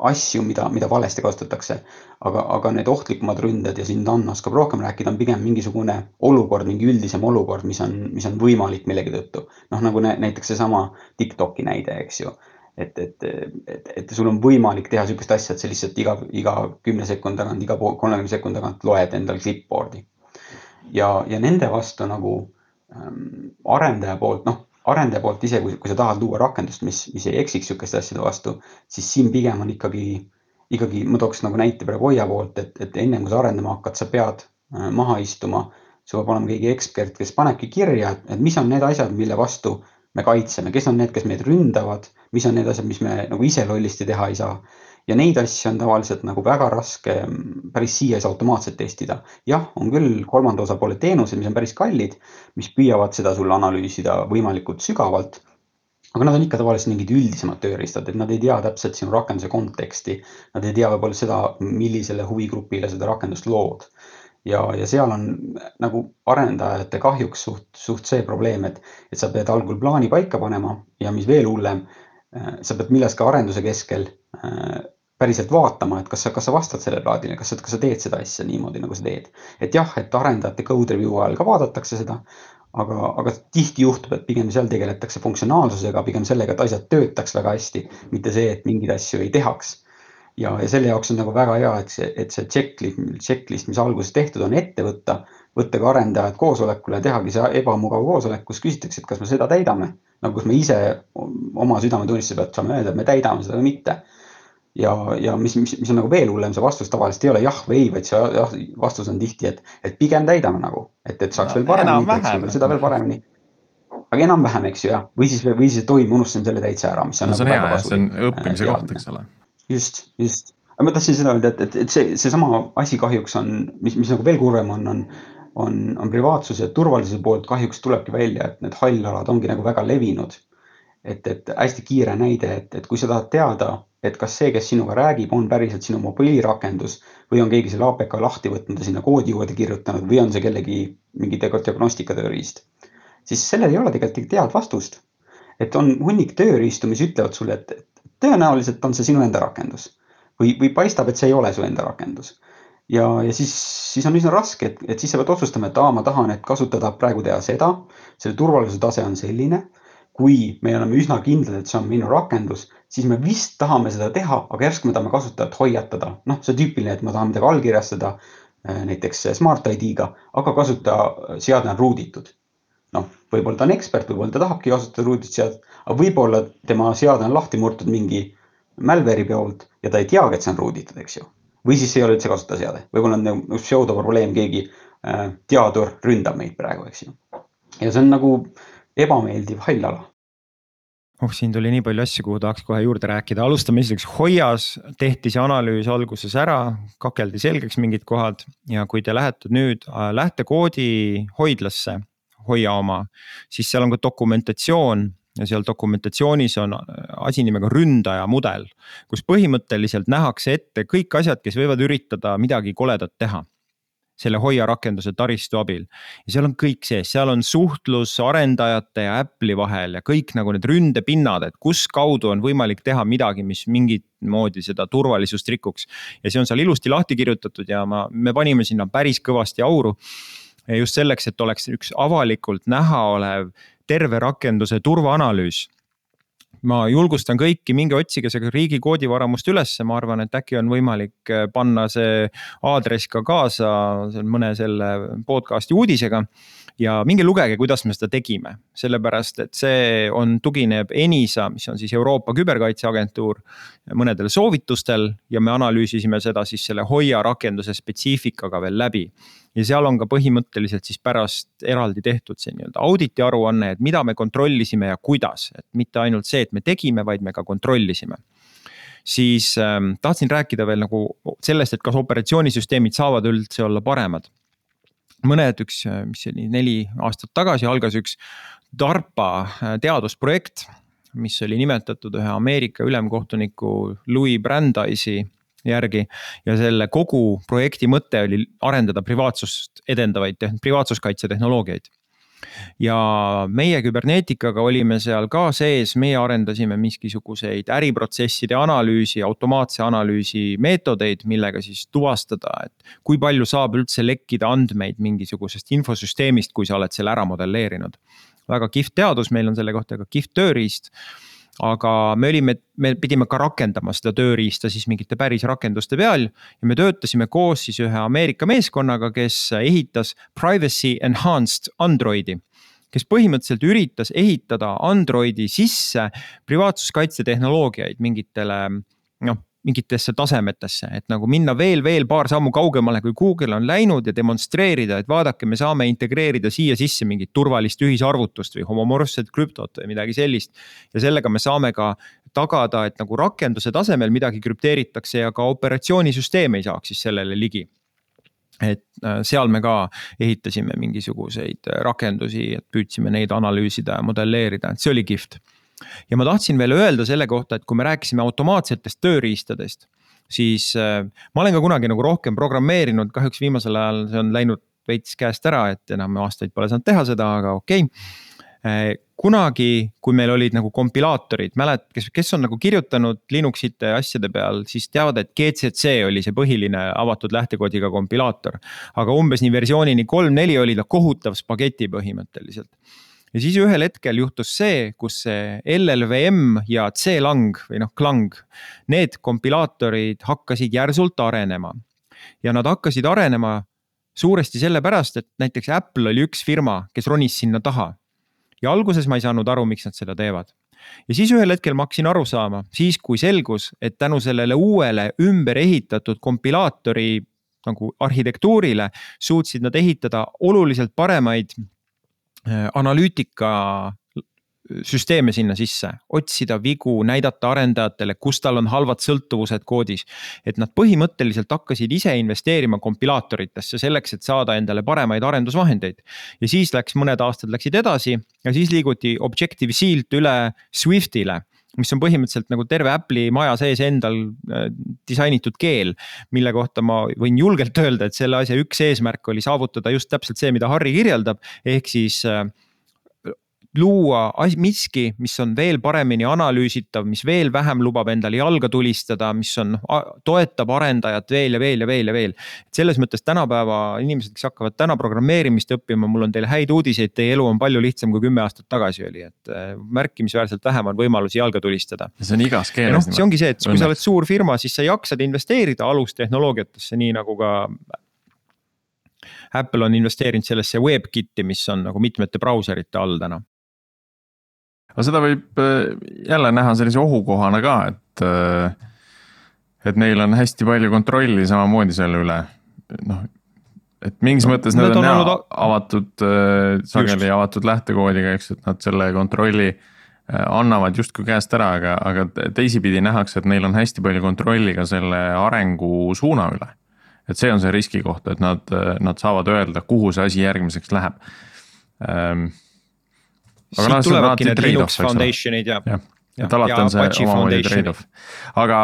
[SPEAKER 4] asju, mida, mida valesti kasutatakse. aga, aga need ohtlikumad ründed ja siin Dan oskab rohkem rääkida, on pigem mingisugune olukord, mingi üldisem olukord, mis on, mis on võimalik millegi tõttu. noh, nagu näiteks seesama Tiktoki näide, eks ju. et, et, et, et sul on võimalik teha sihukest asja, et sa lihtsalt iga, iga kümne sekundi tagant, iga kolmekümne sekundi tagant loed endal clipboard'i. ja, ja nende vastu nagu ähm, arendaja poolt, noh arendaja poolt ise, kui, sa tahad luua rakendust, mis, mis ei eksiks sihukeste asjade vastu, siis siin pigem on ikkagi, ikkagi ma tooks nagu näite praegu Hoia poolt, et, et ennem kui sa arendama hakkad, sa pead äh, maha istuma. sul peab olema keegi ekspert, kes panebki kirja, et mis on need asjad, mille vastu me kaitseme, kes on need, kes meid ründavad, mis on need asjad, mis me nagu ise lollisti teha ei saa ja neid asju on tavaliselt nagu väga raske mm, päris CS automaatselt testida. jah, on küll kolmanda osapoole teenused, mis on päris kallid, mis püüavad seda sulle analüüsida võimalikult sügavalt. aga nad on ikka tavaliselt mingid üldisemad tööriistad, et nad ei tea täpselt sinu rakenduse konteksti. Nad ei tea võib-olla seda, millisele huvigrupile seda rakendust lood ja, ja seal on nagu arendajate kahjuks suht, suht see probleem, et, et sa pead algul plaani paika panema ja mis veel hullem, äh, sa pead milleski arenduse keskel äh, päriselt vaatama, et kas sa, kas sa vastad sellele plaadile, kas sa, kas sa teed seda asja niimoodi, nagu sa teed. et jah, et arendajate code review ajal ka vaadatakse seda, aga, aga tihti juhtub, et pigem seal tegeletakse funktsionaalsusega, pigem sellega, et asjad töötaks väga hästi, mitte see, et mingeid asju ei tehaks. ja, ja selle jaoks on nagu väga hea, et see, et see checklist, checklist, mis alguses tehtud on, ette võtta, võtta ka arendajad koosolekule tehagi see ebamugav koosolek, kus küsitakse, et kas me seda täidame. nagu kus me ise oma südametunnistuse pealt saame öelda, et me täidame seda või mitte ja, ja mis, mis, mis on nagu veel hullem, see vastus tavaliselt ei ole jah või ei, vaid see jah, vastus on tihti, et, et pigem täidame nagu, et, et saaks no, veel paremini, seda veel paremini. aga enam-vähem, eks ju jah, või siis, või siis, et oi, ma unustasin selle täitsa ära, mis on
[SPEAKER 2] no,. see
[SPEAKER 4] nagu
[SPEAKER 2] on hea, see on õppimise äh, koht, eks ole.
[SPEAKER 4] just, just, aga ma tahtsin seda öelda, et, et, et see, seesama asi kahjuks on, mis, mis nagu veel kurvem on, on on, on privaatsuse ja turvalisuse poolt kahjuks tulebki välja, et need hallalad ongi nagu väga levinud. et, et hästi kiire näide, et, et kui sa tahad teada, et kas see, kes sinuga räägib, on päriselt sinu mobiilirakendus või on keegi selle APK lahti võtnud ja sinna koodi juurde kirjutanud või on see kellegi mingi diagnostika tööriist. siis sellel ei ole tegelikult head vastust. et on hunnik tööriistu, mis ütlevad sulle, et tõenäoliselt on see sinu enda rakendus või, või paistab, et see ei ole su enda rakendus. ja, ja siis, siis on üsna raske, et, et siis sa pead otsustama, et aa, ma tahan, et kasutada praegu teha seda, selle turvalisuse tase on selline kui me oleme üsna kindlad, et see on minu rakendus, siis me vist tahame seda teha, aga järsku me tahame kasutajat hoiatada. noh, see on tüüpiline, et ma tahan midagi allkirjastada äh, näiteks Smart ID-ga, aga kasutajaseade on root itud. noh, võib-olla ta on ekspert, võib-olla ta tahabki kasutada root itud seadet, aga võib-olla tema seade on lahti murtud mingi malware'i poolt ja ta ei teagi, et see on root itud, eks ju. või siis ei ole üldse kasutajaseade, võib-olla on nagu pseudoprobleem, keegi äh, teadur ründab meid praegu, eks ju. ja see on nagu ebameeldiv hall ala
[SPEAKER 3] oh, siin tuli nii palju asju, kuhu tahaks kohe juurde rääkida, alustame esiteks. Hoias tehti see analüüs alguses ära, kakeldi selgeks mingid kohad ja kui te lähete nüüd äh, lähtekoodi hoidlasse, Hoia oma, siis seal on ka dokumentatsioon ja seal dokumentatsioonis on äh, asi nimega ründaja mudel, kus põhimõtteliselt nähakse ette kõik asjad, kes võivad üritada midagi koledat teha selle Hoia rakenduse taristu abil. ja seal on kõik sees, seal on suhtlus arendajate ja Apple'i vahel ja kõik nagu need ründepinnad, et kus kaudu on võimalik teha midagi, mis mingit moodi seda turvalisust rikuks. ja see on seal ilusti lahti kirjutatud ja ma, me panime sinna päris kõvasti auru. just selleks, et oleks üks avalikult näha olev terve rakenduse turvaanalüüs ma julgustan kõiki, minge otsige see riigi koodivaramust ülesse, ma arvan, et äkki on võimalik äh, panna see aadress ka kaasa mõne selle podcast'i uudisega. ja minge lugege, kuidas me seda tegime, sellepärast et see on, tugineb ENISA, mis on siis Euroopa Küberkaitseagentuur, mõnedel soovitustel ja me analüüsisime seda siis selle Hoia rakenduse spetsiifikaga veel läbi ja seal on ka põhimõtteliselt siis pärast eraldi tehtud see nii-öelda auditi aruanne, et mida me kontrollisime ja kuidas, et mitte ainult see, et me tegime, vaid me ka kontrollisime siis ähm, tahtsin rääkida veel nagu sellest, et kas operatsioonisüsteemid saavad üldse olla paremad. mõned, üks, mis see oli neli aastat tagasi algas üks DARPA äh, teadusprojekt, mis oli nimetatud ühe Ameerika ülemkohtuniku Louis Brandeisi järgi. ja selle kogu projekti mõte oli arendada privaatsust edendavaid, privaatsuskaitse tehnoloogiaid ja meie kübernetikaga olime seal ka sees, meie arendasime miskisuguseid äriprotsesside analüüsi, automaatse analüüsi meetodeid, millega siis tuvastada, et kui palju saab üldse lekkida andmeid mingisugusest infosüsteemist, kui sa oled selle ära modelleerinud. väga kihvt teadus, meil on selle kohta ka kihvt tööriist aga me olime, me pidime ka rakendama seda tööriista siis mingite päris rakenduste peal ja me töötasime koos siis ühe Ameerika meeskonnaga, kes ehitas privacy enhanced Androidi kes põhimõtteliselt üritas ehitada Androidi sisse privaatsuskaitse tehnoloogiaid mingitele noh, mingitesse tasemetesse, et nagu minna veel, veel paar sammu kaugemale, kui Google on läinud ja demonstreerida, et vaadake, me saame integreerida siia sisse mingit turvalist ühisarvutust või homomorfset krüptot või midagi sellist. ja sellega me saame ka tagada, et nagu rakenduse tasemel midagi krüpteeritakse ja ka operatsioonisüsteem ei saaks siis sellele ligi. Et äh, seal me ka ehitasime mingisuguseid rakendusi, et püüdsime neid analüüsida ja modelleerida, et see oli kihvt ja ma tahtsin veel öelda selle kohta, et kui me rääkisime automaatsetest tööriistadest, siis äh, ma olen ka kunagi nagu rohkem programmeerinud, kahjuks viimasel ajal see on läinud veits käest ära, et enam aastaid pole saanud teha seda, aga okei. Okay.. kunagi, kui meil olid nagu kompilaatorid, mälet-, kes, kes on nagu kirjutanud Linuxite asjade peal, siis teavad, et GCC oli see põhiline avatud lähtekoodiga kompilaator. aga umbes nii versioonini kolm-neli oli ta kohutav spageti põhimõtteliselt ja siis ühel hetkel juhtus see, kus see LLVM ja C-lang või noh, klang, need kompilaatorid hakkasid järsult arenema. ja nad hakkasid arenema suuresti sellepärast, et näiteks Apple oli üks firma, kes ronis sinna taha ja alguses ma ei saanud aru, miks nad seda teevad. ja siis ühel hetkel ma hakkasin aru saama, siis kui selgus, et tänu sellele uuele ümber ehitatud kompilaatori nagu arhitektuurile suutsid nad ehitada oluliselt paremaid analüütika süsteeme sinna sisse, otsida vigu, näidata arendajatele, kus tal on halvad sõltuvused koodis. et nad põhimõtteliselt hakkasid ise investeerima kompilaatoritesse selleks, et saada endale paremaid arendusvahendeid. ja siis läks, mõned aastad läksid edasi ja siis liiguti Objective C-lt üle Swiftile mis on põhimõtteliselt nagu terve Apple'i maja sees endal äh, disainitud keel. mille kohta ma võin julgelt öelda, et selle asja üks eesmärk oli saavutada just täpselt see, mida Harri kirjeldab, ehk siis luua miski, mis on veel paremini analüüsitav, mis veel vähem lubab endale jalga tulistada, mis on, toetab arendajat veel ja veel ja veel ja veel. selles mõttes tänapäeva inimesed, kes hakkavad täna programmeerimist õppima, mul on teile häid uudiseid, teie elu on palju lihtsam kui kümme aastat tagasi oli, et äh, märkimisväärselt vähem on võimalusi jalga tulistada.
[SPEAKER 2] see on igas keeles. noh,
[SPEAKER 3] see ongi see, et kui sa oled suur firma, siis sa jaksad investeerida alustehnoloogiatesse, nii nagu ka Apple on investeerinud sellesse WebKiti, mis on nagu mitmete brauserite all täna
[SPEAKER 2] aga seda võib äh, jälle näha sellise ohukohana ka, et. Äh, et neil on hästi palju kontrolli samamoodi selle üle, noh. et mingis no, mõttes nad on, on jah olnud... avatud, äh, sageli Just. avatud lähtekoodiga, eks, et nad selle kontrolli annavad justkui käest ära, aga, aga teisipidi nähakse, et neil on hästi palju kontrolli ka selle arengu suuna üle. et see on see riskikoht, et nad, nad saavad öelda, kuhu see asi järgmiseks läheb ähm,
[SPEAKER 3] siit no, tulevadki need Linux Foundation'id ja,
[SPEAKER 2] ja et alati on see omamoodi trade-off. aga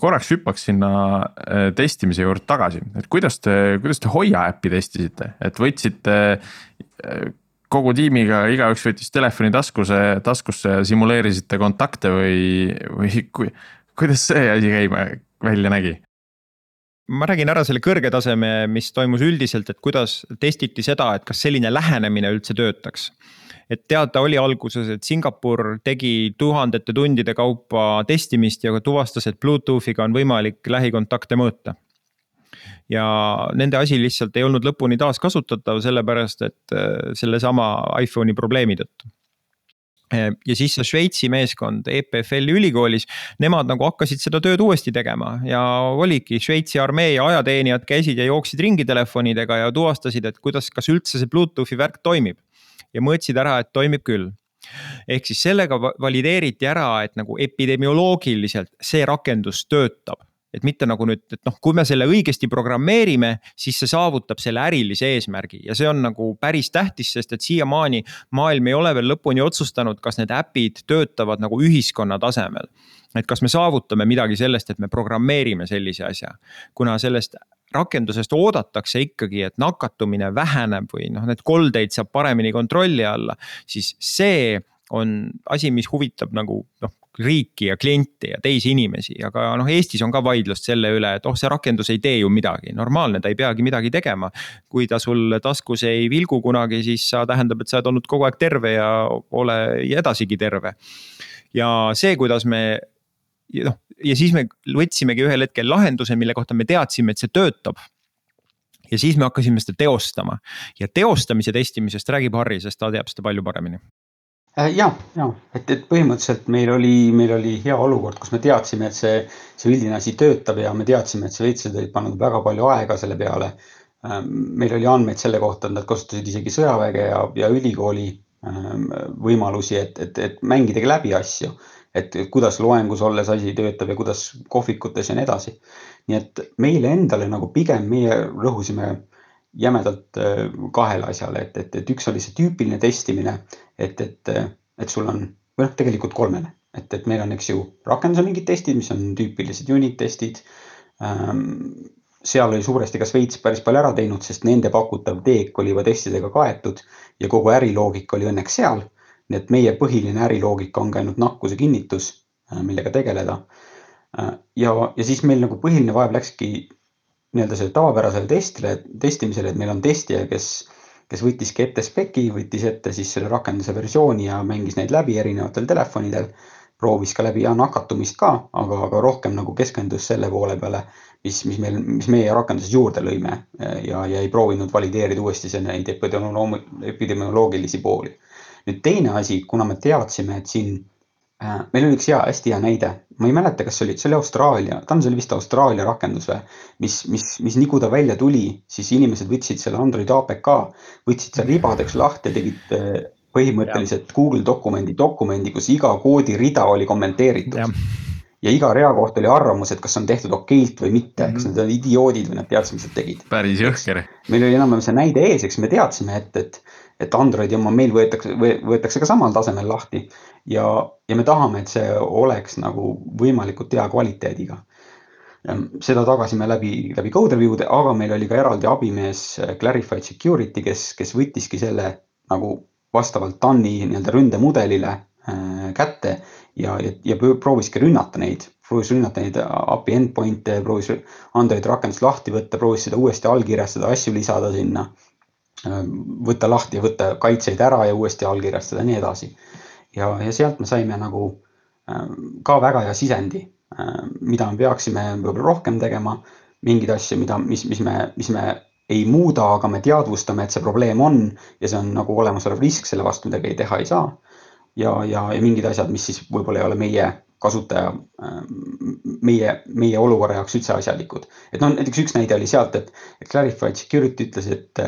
[SPEAKER 2] korraks hüppaks sinna äh, testimise juurde tagasi, et kuidas te, kuidas te Hoia äppi testisite, et võtsite äh, kogu tiimiga, igaüks võttis telefoni taskuse, taskusse ja simuleerisite kontakte või, või kui, kuidas see asi käima, välja nägi?
[SPEAKER 3] ma räägin ära selle kõrge taseme, mis toimus üldiselt, et kuidas testiti seda, et kas selline lähenemine üldse töötaks et teada oli alguses, et Singapur tegi tuhandete tundide kaupa testimist ja tuvastas, et Bluetoothiga on võimalik lähikontakte mõõta. ja nende asi lihtsalt ei olnud lõpuni taaskasutatav, sellepärast et äh, sellesama iPhone'i probleemi tõttu äh, ja siis see Šveitsi meeskond EPFL-i ülikoolis, nemad nagu hakkasid seda tööd uuesti tegema ja oligi Šveitsi armee ja ajateenijad käisid ja jooksid ringi telefonidega ja tuvastasid, et kuidas, kas üldse see Bluetoothi värk toimib ja mõõtsid ära, et toimib küll. Ehk siis sellega valideeriti ära, et nagu epidemioloogiliselt see rakendus töötab. Et mitte nagu nüüd, et noh, kui me selle õigesti programmeerime, siis see saavutab selle ärilise eesmärgi. Ja see on nagu päris tähtis, sest et siiamaani maailm ei ole veel lõpuni otsustanud, kas need äpid töötavad nagu ühiskonna tasemel. et kas me saavutame midagi sellest, et me programmeerime sellise asja, kuna sellest rakendusest oodatakse ikkagi, et nakatumine väheneb või noh, need koldeid saab paremini kontrolli alla, siis see on asi, mis huvitab nagu noh, riiki ja klienti ja teisi inimesi, aga noh, Eestis on ka vaidlust selle üle, et oh, see rakendus ei tee ju midagi, normaalne, ta ei peagi midagi tegema. kui ta sul taskus ei vilgu kunagi, siis sa tähendab, et sa oled olnud kogu aeg terve ja ole edasigi terve. ja see, kuidas me noh, ja siis me võtsimegi ühel hetkel lahenduse, mille kohta me teadsime, et see töötab. ja siis me hakkasime seda teostama ja teostamise testimisest räägib Harri, sest ta teab seda palju paremini
[SPEAKER 4] äh, ja, ja et, et põhimõtteliselt meil oli, meil oli hea olukord, kus me teadsime, et see, see üldine asi töötab ja me teadsime, et šveitslased olid pannud väga palju aega selle peale. Ähm, meil oli andmeid selle kohta, et nad kasutasid isegi sõjaväge ja, ja ülikooli ähm, võimalusi, et, et, et mängidagi läbi asju et kuidas loengus olles asi töötab ja kuidas kohvikutes ja nii edasi. nii et meile endale nagu pigem meie rõhusime jämedalt äh, kahele asjale, et, et, et üks oli see tüüpiline testimine, et, et, et sul on, või noh, tegelikult kolmele, et, et meil on, eks ju, rakenduse mingid testid, mis on tüüpilised unit testid. Ähm, seal oli suuresti ka Šveits päris palju ära teinud, sest nende pakutav teek oli juba testidega kaetud ja kogu äriloogika oli õnneks seal nii et meie põhiline äriloogika ongi ainult nakkuse kinnitus, millega tegeleda. ja, ja siis meil nagu põhiline vaev läkski nii-öelda sellele tavapärasele testile, testimisele, et meil on testija, kes, kes võttiski ette speki, võttis ette siis selle rakenduse versiooni ja mängis neid läbi erinevatel telefonidel. proovis ka läbi ja nakatumist ka, aga, aga rohkem nagu keskendus selle poole peale, mis, mis meil, mis meie rakenduses juurde lõime ja, ja ei proovinud valideerida uuesti neid epidemioloogilisi pooli. Nüüd teine asi, kuna me teadsime, et siin Äh, meil oli üks hea, hästi hea näide, ma ei mäleta, kas see oli, see oli Austraalia, ta on, see oli vist Austraalia rakendus või, mis, mis, mis nii kui ta välja tuli, siis inimesed võtsid selle Android APK, võtsid seal ribadeks lahti ja tegid äh, põhimõtteliselt ja. Google dokumendi, dokumendi, kus iga koodi-rida oli kommenteeritud. ja iga rea kohta oli arvamus, et kas on tehtud okeilt või mitte -hmm. kas nad on idioodid või nad teadsid, mis nad tegid.
[SPEAKER 2] päris jõhker.
[SPEAKER 4] meil oli enam-vähem see näide ees, eks me teadsime, et, et et Androidi oma meil võetakse, võetakse ka samal tasemel lahti. Ja, ja me tahame, et see oleks nagu võimalikult hea kvaliteediga. seda tagasime läbi, läbi code review'de, aga meil oli ka eraldi abimees äh, Clarified Security, kes, kes võttiski selle nagu vastavalt TAN-i nii-öelda ründemudelile äh, kätte ja, ja, ja prooviski rünnata neid, proovis rünnata neid API endpoint'e, proovis Androidi rakendust lahti võtta, proovis seda uuesti allkirjastada, asju lisada sinna võtta lahti võtta kaitseid ära ja uuesti allkirjastada ja nii edasi. ja, ja sealt me saime nagu ähm, ka väga hea sisendi, ähm, mida me peaksime võib-olla rohkem tegema, mingeid asju, mida, mis, mis me, mis me ei muuda, aga me teadvustame, et see probleem on ja see on nagu olemasolev risk, selle vastu midagi teha ei saa. ja, ja, ja mingid asjad, mis siis võib-olla ei ole meie kasutaja, meie, meie olukorra jaoks üldse asjalikud. et noh, näiteks üks näide oli sealt, et Clarified Security ütles, et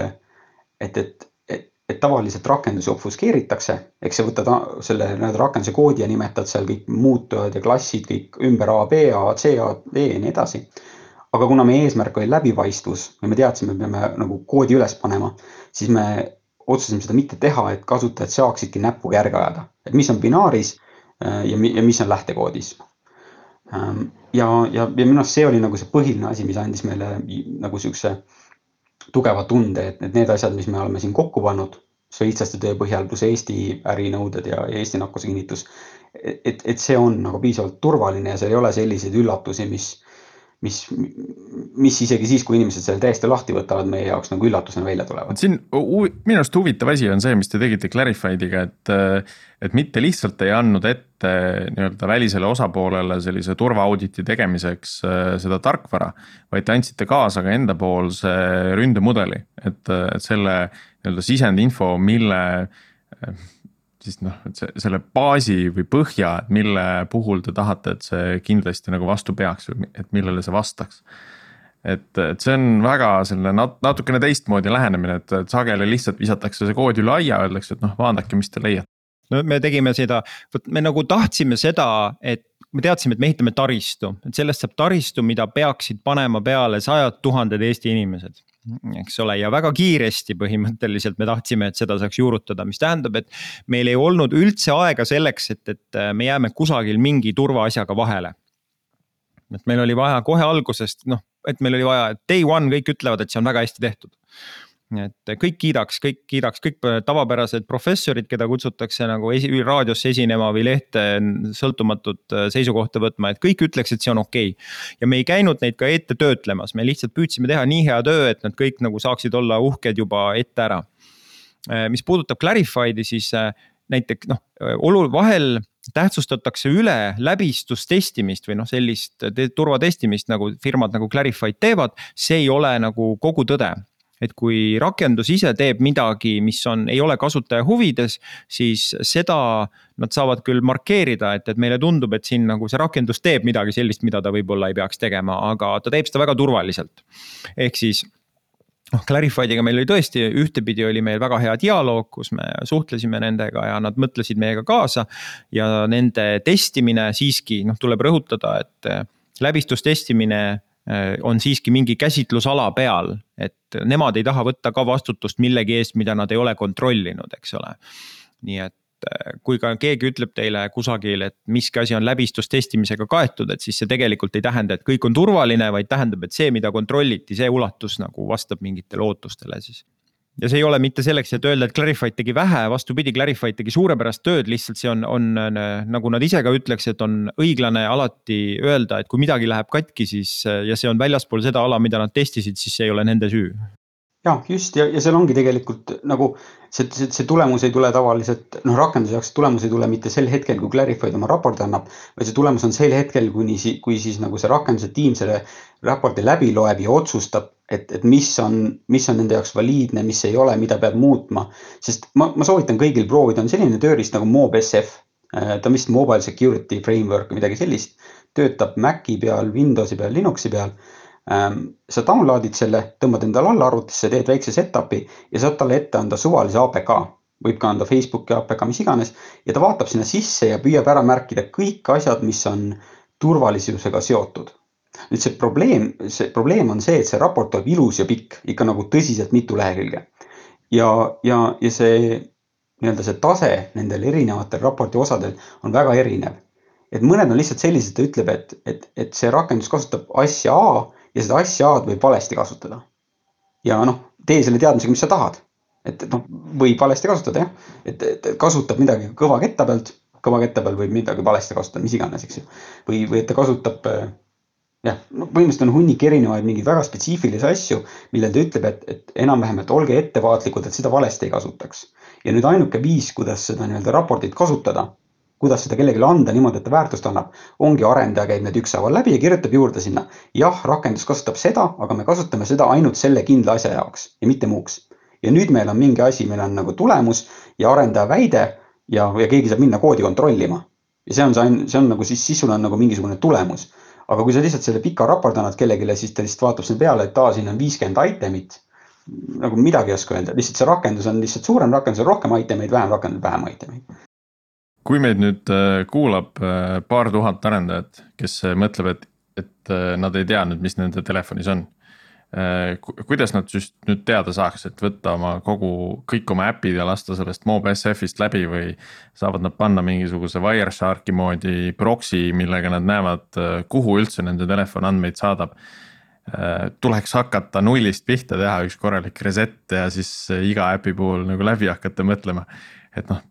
[SPEAKER 4] et, et, et, et tavaliselt rakendusi obfuskeeritakse, eks sa võtad selle nii-öelda rakenduse koodi ja nimetad seal kõik muutujad ja klassid kõik ümber A, B, A, C, A, B ja nii edasi. aga kuna meie eesmärk oli läbipaistvus ja me teadsime, me peame nagu koodi üles panema, siis me otsustasime seda mitte teha, et kasutajad saaksidki näpuga järge ajada, et mis on binaaris äh, ja, ja mis on lähtekoodis ähm, ja, ja, ja minu arust see oli nagu see põhiline asi, mis andis meile nagu siukse tugeva tunde, et need, need asjad, mis me oleme siin kokku pannud, see lihtsaste töö põhjal pluss Eesti ärinõuded ja Eesti nakkuse kinnitus. et, et see on nagu piisavalt turvaline ja seal ei ole selliseid üllatusi, mis, mis, mis isegi siis, kui inimesed selle täiesti lahti võtavad, meie jaoks nagu üllatusena välja tulevad.
[SPEAKER 2] siin minu arust huvitav asi on see, mis te tegite Clarified'iga, et, et mitte lihtsalt ei andnud ette nii-öelda välisele osapoolele sellise turvaauditi tegemiseks äh, seda tarkvara. vaid te andsite kaasa ka endapoolse ründemudeli, et, et selle nii-öelda sisendinfo, mille siis noh, et see, selle baasi või põhja, et mille puhul te tahate, et see kindlasti nagu vastu peaks või et millele see vastaks. et, et see on väga selline nat-, natukene teistmoodi lähenemine, et, et sageli lihtsalt visatakse see kood üle aia, öeldakse, et noh, vaadake, mis te leiate.
[SPEAKER 3] no me tegime seda, vot me nagu tahtsime seda, et me teadsime, et me ehitame taristu, et sellest saab taristu, mida peaksid panema peale sajad tuhanded Eesti inimesed eks ole, ja väga kiiresti põhimõtteliselt me tahtsime, et seda saaks juurutada, mis tähendab, et meil ei olnud üldse aega selleks, et, et äh, me jääme kusagil mingi turvaasjaga vahele. et meil oli vaja kohe algusest, noh, et meil oli vaja, day one kõik ütlevad, et see on väga hästi tehtud et kõik kiidaks, kõik kiidaks, kõik tavapärased professorid, keda kutsutakse nagu esi, raadiosse esinema või lehte sõltumatut äh, seisukohta võtma, et kõik ütleks, et see on okei okay.. ja me ei käinud neid ka ette töötlemas, me lihtsalt püüdsime teha nii hea töö, et nad kõik nagu saaksid olla uhked juba ette ära. Äh, mis puudutab Clarified'i, siis äh, näiteks noh, olu-, vahel tähtsustatakse üle läbistustestimist või noh, sellist turvatestimist nagu firmad nagu Clarified teevad, see ei ole nagu kogu tõde et kui rakendus ise teeb midagi, mis on, ei ole kasutaja huvides, siis seda nad saavad küll markeerida, et, et meile tundub, et siin nagu see rakendus teeb midagi sellist, mida ta võib-olla ei peaks tegema, aga ta teeb seda väga turvaliselt. ehk siis noh, Clarified'iga meil oli tõesti, ühtepidi oli meil väga hea dialoog, kus me suhtlesime nendega ja nad mõtlesid meiega kaasa. ja nende testimine siiski noh, tuleb rõhutada, et läbistustestimine Äh, on siiski mingi käsitlusala peal, et nemad ei taha võtta ka vastutust millegi eest, mida nad ei ole kontrollinud, eks ole. nii et äh, kui ka keegi ütleb teile kusagil, et miski asi on läbistustestimisega kaetud, et siis see tegelikult ei tähenda, et kõik on turvaline, vaid tähendab, et see, mida kontrolliti, see ulatus nagu vastab mingitele ootustele siis ja see ei ole mitte selleks, et öelda, et Clarified tegi vähe, vastupidi, Clarified tegi suurepärast tööd, lihtsalt see on, on nagu nad ise ka ütleks, et on õiglane alati öelda, et kui midagi läheb katki, siis ja see on väljaspool seda ala, mida nad testisid, siis see ei ole nende süü
[SPEAKER 4] jah, just ja, ja seal ongi tegelikult nagu see, see, see tulemus ei tule tavaliselt noh, rakenduse jaoks tulemus ei tule mitte sel hetkel, kui Clarified oma raporti annab, vaid see tulemus on sel hetkel, kuni, kui siis nagu see rakenduse tiim selle raporti läbi loeb ja otsustab, et, et mis on, mis on nende jaoks valiidne, mis ei ole, mida peab muutma. sest ma, ma soovitan kõigil proovida, on selline tööriist nagu MobSF. Äh, ta on vist Mobile Security Framework või midagi sellist, töötab Maci peal, Windowsi peal, Linuxi peal sa download'id selle, tõmbad endale alla arvutisse, teed väikse setup'i ja saad talle ette anda suvalise APK. võib ka anda Facebooki APK, mis iganes ja ta vaatab sinna sisse ja püüab ära märkida kõik asjad, mis on turvalisusega seotud. nüüd see probleem, see probleem on see, et see raport tuleb ilus ja pikk, ikka nagu tõsiselt mitu lehekülge. ja, ja, ja see nii-öelda see tase nendel erinevatel raporti osadel on väga erinev. et mõned on lihtsalt sellised, ta ütleb, et, et, et see rakendus kasutab asja A ja seda asja A-d võib valesti kasutada. ja noh, tee selle teadmisega, mis sa tahad. et, et noh, võib valesti kasutada jah, et, et kasutab midagi kõva ketta pealt, kõva ketta peal võib midagi valesti kasutada, mis iganes, eks ju. või, või et ta kasutab äh, jah, no põhimõtteliselt on hunnik erinevaid mingeid väga spetsiifilisi asju, millel ta ütleb, et, et enam-vähem, et olge ettevaatlikud, et seda valesti ei kasutaks. ja nüüd ainuke viis, kuidas seda nii-öelda raportit kasutada kuidas seda kellelegi anda niimoodi, et ta väärtust annab, ongi arendaja käib need ükshaaval läbi ja kirjutab juurde sinna. jah, rakendus kasutab seda, aga me kasutame seda ainult selle kindla asja jaoks ja mitte muuks. ja nüüd meil on mingi asi, meil on nagu tulemus ja arendaja väide ja, ja keegi saab minna koodi kontrollima. ja see on see, see on nagu siis, siis sul on nagu mingisugune tulemus. aga kui sa lihtsalt selle pika raporti annad kellelegi, siis ta lihtsalt vaatab sinna peale, et aa, siin on viiskümmend item'it nagu midagi ei oska öelda, lihtsalt see rakendus on lihtsalt suurem rakendus, on rohkem itemeid, vähem rakendus, vähem itemeid
[SPEAKER 2] kui meid nüüd äh, kuulab äh, paar tuhat arendajat, kes äh, mõtleb, et, et nad ei tea nüüd, mis nende telefonis on. kuidas nad just nüüd teada saaks, et võtta oma kogu, kõik oma äpid ja lasta sellest MobSF-ist läbi või saavad nad panna mingisuguse Wiresharki moodi proxy, millega nad näevad, kuhu üldse nende telefon andmeid saadab tuleks hakata nullist pihta, teha üks korralik reset ja siis iga äpi puhul nagu läbi hakata mõtlema et noh,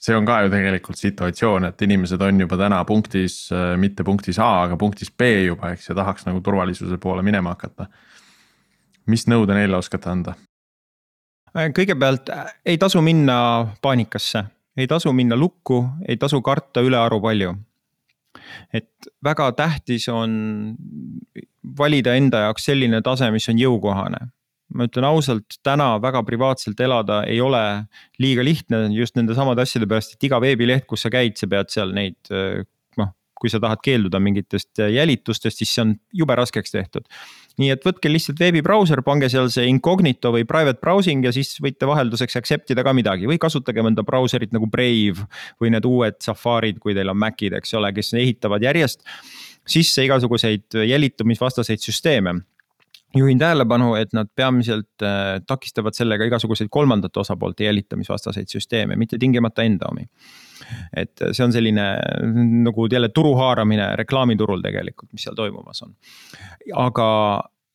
[SPEAKER 2] see on ka ju tegelikult situatsioon, et inimesed on juba täna punktis, mitte punktis A, aga punktis B juba, eks ja tahaks nagu turvalisuse poole minema hakata. mis nõu te neile oskate anda?
[SPEAKER 3] Kõigepealt ei tasu minna paanikasse, ei tasu minna lukku, ei tasu karta ülearu palju. et väga tähtis on valida enda jaoks selline tase, mis on jõukohane ma ütlen ausalt, täna väga privaatselt elada ei ole liiga lihtne just nende samade asjade pärast, et iga veebileht, kus sa käid, sa pead seal neid noh, kui sa tahad keelduda mingitest jälitustest, siis see on jube raskeks tehtud. nii et võtke lihtsalt veebibrauser, pange seal see incognito või private browsing ja siis võite vahelduseks accept ida ka midagi või kasutage mõnda brauserit nagu Brave või need uued Safarid, kui teil on Macid, eks ole, kes ehitavad järjest sisse igasuguseid jälitumisvastaseid süsteeme juhin tähelepanu, et nad peamiselt äh, takistavad sellega igasuguseid kolmandate osapoolte jälitamisvastaseid süsteeme, mitte tingimata enda omi. et see on selline nagu jälle turu haaramine reklaamiturul tegelikult, mis seal toimumas on. aga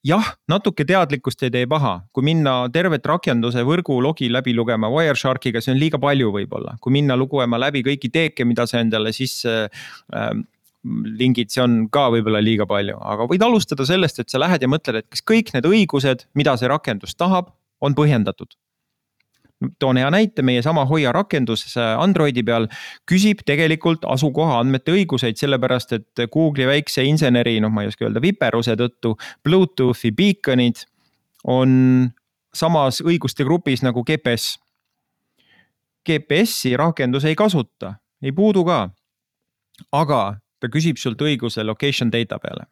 [SPEAKER 3] jah, natuke teadlikkust ei tee paha, kui minna tervet rakenduse võrgu logi läbi lugema Wiresharkiga, see on liiga palju võib-olla, kui minna lugema läbi kõiki teeke, mida sa endale sisse äh, lingid, see on ka võib-olla liiga palju, aga võid alustada sellest, et sa lähed ja mõtled, et kas kõik need õigused, mida see rakendus tahab, on põhjendatud toon hea näite, meie sama Hoia rakendus Androidi peal küsib tegelikult asukoha andmete õiguseid, sellepärast et Google'i väikse inseneri, noh, ma ei oska öelda, viperuse tõttu. Bluetoothi beacon'id on samas õiguste grupis nagu GPS. GPS-i rakendus ei kasuta, ei puudu ka. aga ta küsib sult õiguse location data peale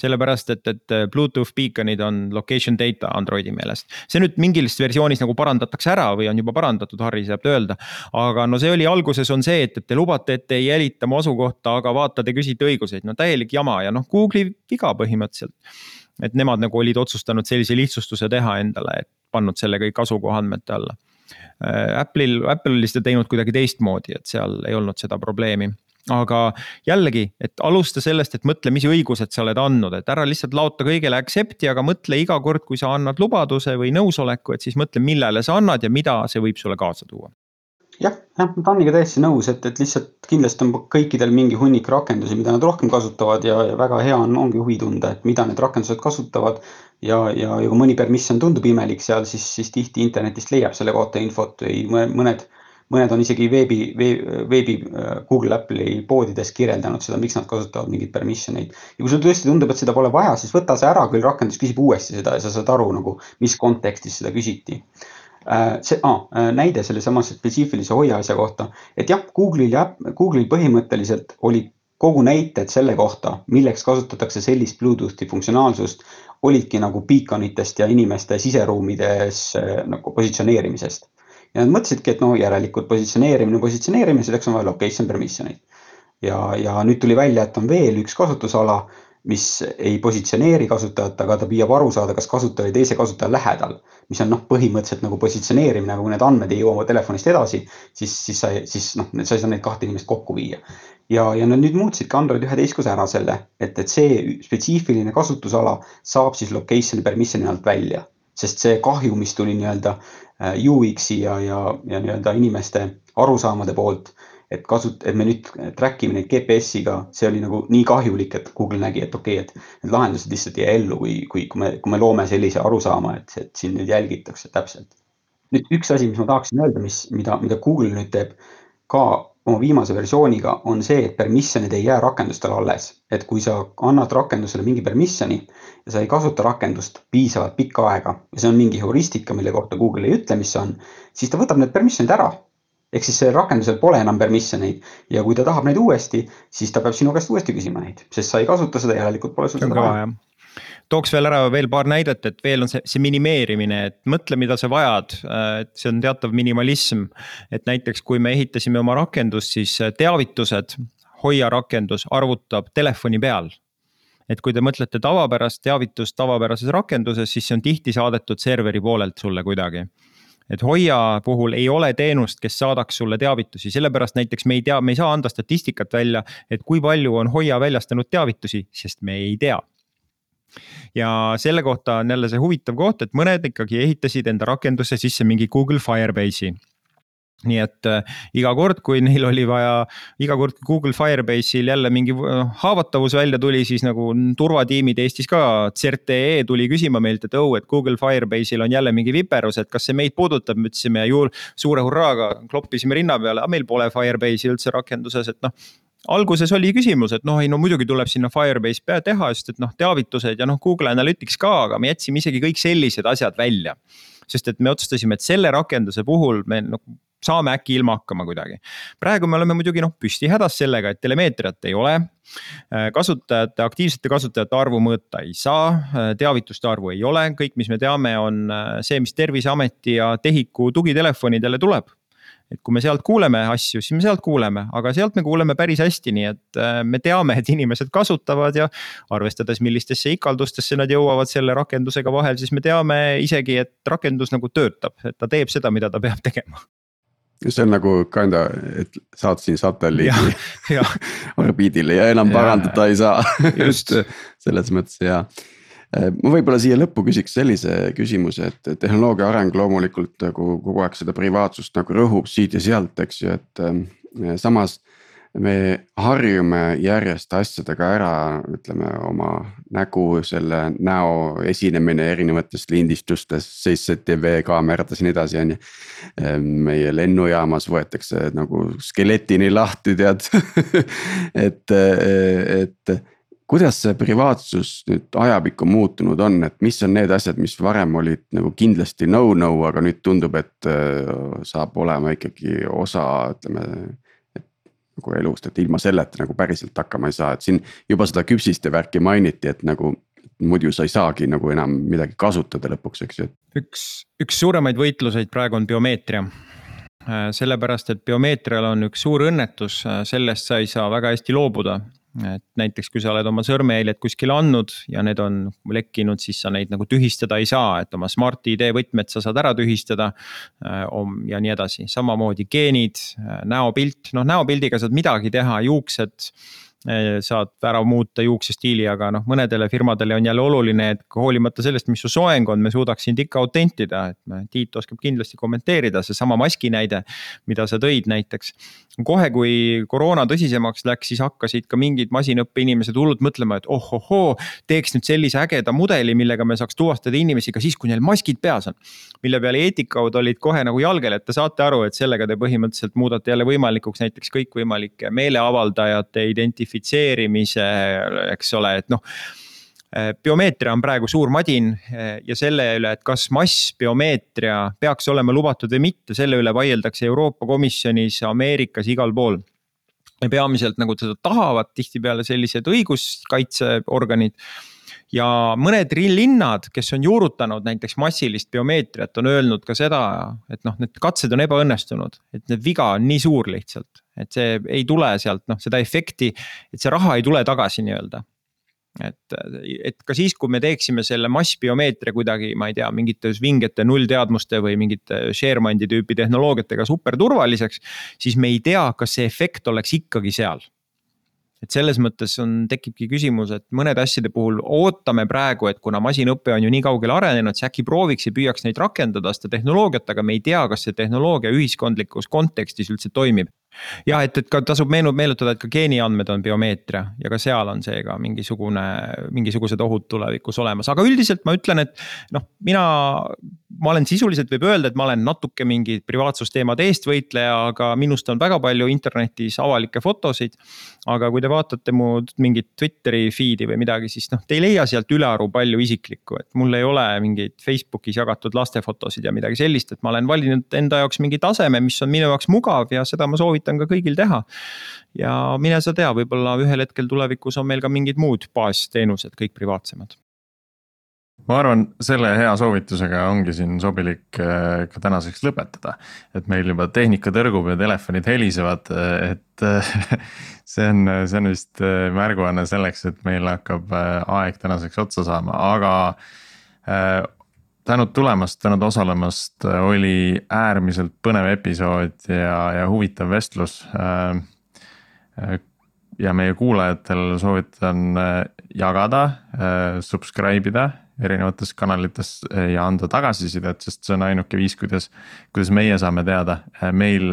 [SPEAKER 3] sellepärast, et, et Bluetooth beacon'id on location data Androidi meelest. see nüüd mingis versioonis nagu parandatakse ära või on juba parandatud, Harri saab öelda. aga no see oli alguses on see, et, et te lubate, et ei jälita mu asukohta, aga vaata, te küsite õiguseid, no täielik jama ja noh, Google'i viga põhimõtteliselt. et nemad nagu olid otsustanud sellise lihtsustuse teha endale, et pannud selle kõik asukoha andmete alla. Apple'il, Apple oli seda teinud kuidagi teistmoodi, et seal ei olnud seda probleemi aga jällegi, et alusta sellest, et mõtle, mis õigused sa oled andnud, et ära lihtsalt laota kõigele accept'i, aga mõtle iga kord, kui sa annad lubaduse või nõusoleku, et siis mõtle, millele sa annad ja mida see võib sulle kaasa tuua
[SPEAKER 4] jah, jah, ma Tanniga täiesti nõus, et, et lihtsalt kindlasti on kõikidel mingi hunnik rakendusi, mida nad rohkem kasutavad ja, ja väga hea on, ongi huvi tunda, et mida need rakendused kasutavad. ja, ja, ja kui mõni permission tundub imelik seal, siis, siis tihti internetist leiab selle kohta infot või mõned mõned on isegi veebi, veebi Google Apple'i poodides kirjeldanud seda, miks nad kasutavad mingeid permission eid. ja kui sulle tõesti tundub, et seda pole vaja, siis võta see ära, küll rakendus küsib uuesti seda ja sa saad aru nagu, mis kontekstis seda küsiti. Äh, see ah, näide sellesama spetsiifilise hoia asja kohta, et jah, Google'il ja Google'il põhimõtteliselt oli kogu näited selle kohta, milleks kasutatakse sellist Bluetoothi funktsionaalsust, olidki nagu beaconitest ja inimeste siseruumides äh, nagu positsioneerimisest ja nad mõtlesidki, et no järelikult positsioneerimine, positsioneerimine, selleks on vaja location permission eid. ja, ja nüüd tuli välja, et on veel üks kasutusala, mis ei positsioneeri kasutajat, aga ta püüab aru saada, kas kasutaja oli teise kasutaja lähedal. mis on noh, põhimõtteliselt nagu positsioneerimine, aga kui need andmed ei jõua telefonist edasi, siis, siis sa, siis noh, sa ei saa neid kahte inimest kokku viia. ja, ja nad nüüd muutsid ka Android üheteistkümnes ära selle, et, et see spetsiifiline kasutusala saab siis location'i permission'i alt välja sest see kahju, mis tuli nii-öelda UX-i ja, ja, ja nii-öelda inimeste arusaamade poolt, et kasut-, et me nüüd track ime neid GPS-iga, see oli nagu nii kahjulik, et Google nägi, et okei okay,, et need lahendused lihtsalt ei jää ellu, kui, kui, kui me, kui me loome sellise arusaama, et, et siin nüüd jälgitakse täpselt. nüüd üks asi, mis ma tahaksin öelda, mis, mida, mida Google nüüd teeb ka oma viimase versiooniga, on see, et permission'id ei jää rakendustele alles. et kui sa annad rakendusele mingi permission'i ja sa ei kasuta rakendust piisavalt pikka aega ja see on mingi heuristika, mille kohta Google ei ütle, mis see on, siis ta võtab need permission'id ära. ehk siis sellel rakendusel pole enam permission eid ja kui ta tahab neid uuesti, siis ta peab sinu käest uuesti küsima neid, sest sa ei kasuta seda, järelikult pole sul seda vaja
[SPEAKER 3] tooks veel ära veel paar näidet, et veel on see, see minimeerimine, et mõtle, mida sa vajad, et see on teatav minimalism. et näiteks, kui me ehitasime oma rakendust, siis teavitused, Hoia rakendus arvutab telefoni peal. Et kui te mõtlete tavapärast teavitust tavapärases rakenduses, siis see on tihti saadetud serveri poolelt sulle kuidagi. Et Hoia puhul ei ole teenust, kes saadaks sulle teavitusi, sellepärast näiteks me ei tea, me ei saa anda statistikat välja, et kui palju on Hoia väljastanud teavitusi, sest me ei tea ja selle kohta on jälle see huvitav koht, et mõned ikkagi ehitasid enda rakendusse sisse mingi Google Firebase'i. Nii et äh, iga kord, kui neil oli vaja, iga kord, kui Google Firebase'il jälle mingi äh, haavatavus välja tuli, siis nagu turvatiimid Eestis ka, CERT.ee tuli küsima meilt, et oh, et Google Firebase'il on jälle mingi viperus, et kas see meid puudutab, me ütlesime ju suure hurraaga, kloppisime rinna peale, aga meil pole Firebase'i üldse rakenduses, et noh alguses oli küsimus, et noh, ei no muidugi tuleb sinna Firebase teha, sest et noh, teavitused ja noh, Google Analytics ka, aga me jätsime isegi kõik sellised asjad välja. sest et me otsustasime, et selle rakenduse puhul me noh, saame äkki ilma hakkama kuidagi. praegu me oleme muidugi noh, püsti hädas sellega, et telemeetriat ei ole. Äh, kasutajate, aktiivsete kasutajate arvu mõõta ei saa, äh, teavituste arvu ei ole, kõik, mis me teame, on äh, see, mis Terviseameti ja TEHIK-u tugitelefonidele tuleb et kui me sealt kuuleme asju, siis me sealt kuuleme, aga sealt me kuuleme päris hästi, nii et äh, me teame, et inimesed kasutavad ja arvestades, millistesse ikaldustesse nad jõuavad selle rakendusega vahel, siis me teame isegi, et rakendus nagu töötab, et ta teeb seda, mida ta peab tegema.
[SPEAKER 1] See on nagu kinda, et saatsin satelliidi orbiidile ja enam ja, parandada ei saa. Just. Selles mõttes ja ma võib-olla siia lõppu küsiks sellise küsimuse, et tehnoloogia areng loomulikult nagu kogu aeg seda privaatsust nagu rõhub siit ja sealt, eks ju, et ähm, samas. me harjume järjest asjadega ära, ütleme oma nägu, selle näo esinemine erinevates lindistustes, CCTV kaamerates ja nii edasi, on ju. Ähm, meie lennujaamas võetakse nagu skeletini lahti, tead et, et kuidas see privaatsus nüüd ajapikku muutunud on, et mis on need asjad, mis varem olid nagu kindlasti no-no, aga nüüd tundub, et äh, saab olema ikkagi osa, ütleme. nagu elust, et ilma selleta nagu päriselt hakkama ei saa, et siin juba seda küpsiste värki mainiti, et nagu muidu sa ei saagi nagu enam midagi kasutada lõpuks, eks ju.
[SPEAKER 3] üks, üks suuremaid võitluseid praegu on biomeetria äh, sellepärast, et biomeetrial on üks suur õnnetus, äh, sellest sa ei saa väga hästi loobuda et näiteks, kui sa oled oma sõrmejäljed kuskile andnud ja need on lekkinud, siis sa neid nagu tühistada ei saa, et oma Smart-ID võtmed sa saad ära tühistada. Äh, ja nii edasi, samamoodi geenid, äh, näopilt, noh näopildiga saad midagi teha, juuksed saad ära muuta juuksestiili, aga noh, mõnedele firmadele on jälle oluline, et hoolimata sellest, mis su soeng on, me suudaks sind ikka autentida, et Tiit oskab kindlasti kommenteerida, seesama maski näide, mida sa tõid näiteks. kohe, kui koroona tõsisemaks läks, siis hakkasid ka mingid masinõppe inimesed hullult mõtlema, et oh-oh-hoo, teeks nüüd sellise ägeda mudeli, millega me saaks tuvastada inimesi ka siis, kui neil maskid peas on. mille peale eetikaud olid kohe nagu jalgel, et te saate aru, et sellega te põhimõtteliselt muudate jälle võimalikuks näiteks kõikvõimalike meeleavaldajate identifitseerimise identifitseerimise, eks ole, et noh biomeetria on praegu suur madin ja selle üle, et kas massbiomeetria peaks olema lubatud või mitte, selle üle vaieldakse Euroopa Komisjonis, Ameerikas, igal pool. ja peamiselt nagu seda tahavad tihtipeale sellised õiguskaitseorganid ja mõned linnad, kes on juurutanud näiteks massilist biomeetriat, on öelnud ka seda, et noh, need katsed on ebaõnnestunud, et need viga on nii suur lihtsalt et see ei tule sealt noh, seda efekti, et see raha ei tule tagasi nii-öelda et, et ka siis, kui me teeksime selle massbiomeetria kuidagi, ma ei tea, mingite vingete nullteadmuste või mingite Sharemandi tüüpi tehnoloogiatega super turvaliseks. siis me ei tea, kas see efekt oleks ikkagi seal et selles mõttes on, tekibki küsimus, et mõnede asjade puhul ootame praegu, et kuna masinõpe on ju nii kaugele arenenud, siis äkki prooviks ja püüaks neid rakendada, seda tehnoloogiat, aga me ei tea, kas see tehnoloogia ühiskondlikus kontekstis üldse toimib jah, et, et ka tasub meenub meenutada, et ka geeniandmed on biomeetria ja ka seal on seega mingisugune, mingisugused ohud tulevikus olemas, aga üldiselt ma ütlen, et noh, mina. ma olen sisuliselt võib öelda, et ma olen natuke mingi privaatsusteemade eestvõitleja, aga minust on väga palju internetis avalikke fotosid. aga kui te vaatate mu mingit Twitteri feed'i või midagi, siis noh, te ei leia sealt ülearu palju isiklikku, et mul ei ole mingeid Facebookis jagatud lastefotosid ja midagi sellist, et ma olen valinud enda jaoks mingi taseme, mis on minu jaoks mugav ja seda ma soovitan soovitan ka kõigil teha. ja mine sa tea, võib-olla ühel hetkel tulevikus on meil ka mingid muud baasteenused, kõik privaatsemad
[SPEAKER 2] ma arvan, selle hea soovitusega ongi siin sobilik äh, ka tänaseks lõpetada. et meil juba tehnika tõrgub ja telefonid helisevad, äh, et äh, see on, see on vist märguanne selleks, et meil hakkab aeg tänaseks otsa saama, aga tänud tulemast, tänud osalemast, oli äärmiselt põnev episood ja, ja huvitav vestlus. Äh, äh, ja meie kuulajatel soovitan äh, jagada, subscribe ida erinevates kanalites ja anda tagasisidet, sest see on ainuke viis, kuidas, kuidas meie saame teada. meil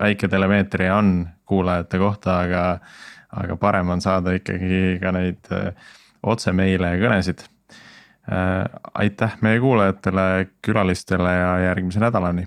[SPEAKER 2] väike telemeetria on kuulajate kohta, aga, aga parem on saada ikkagi ka neid otse meile kõnesid Äh, aitäh meie kuulajatele, külalistele ja järgmise nädalani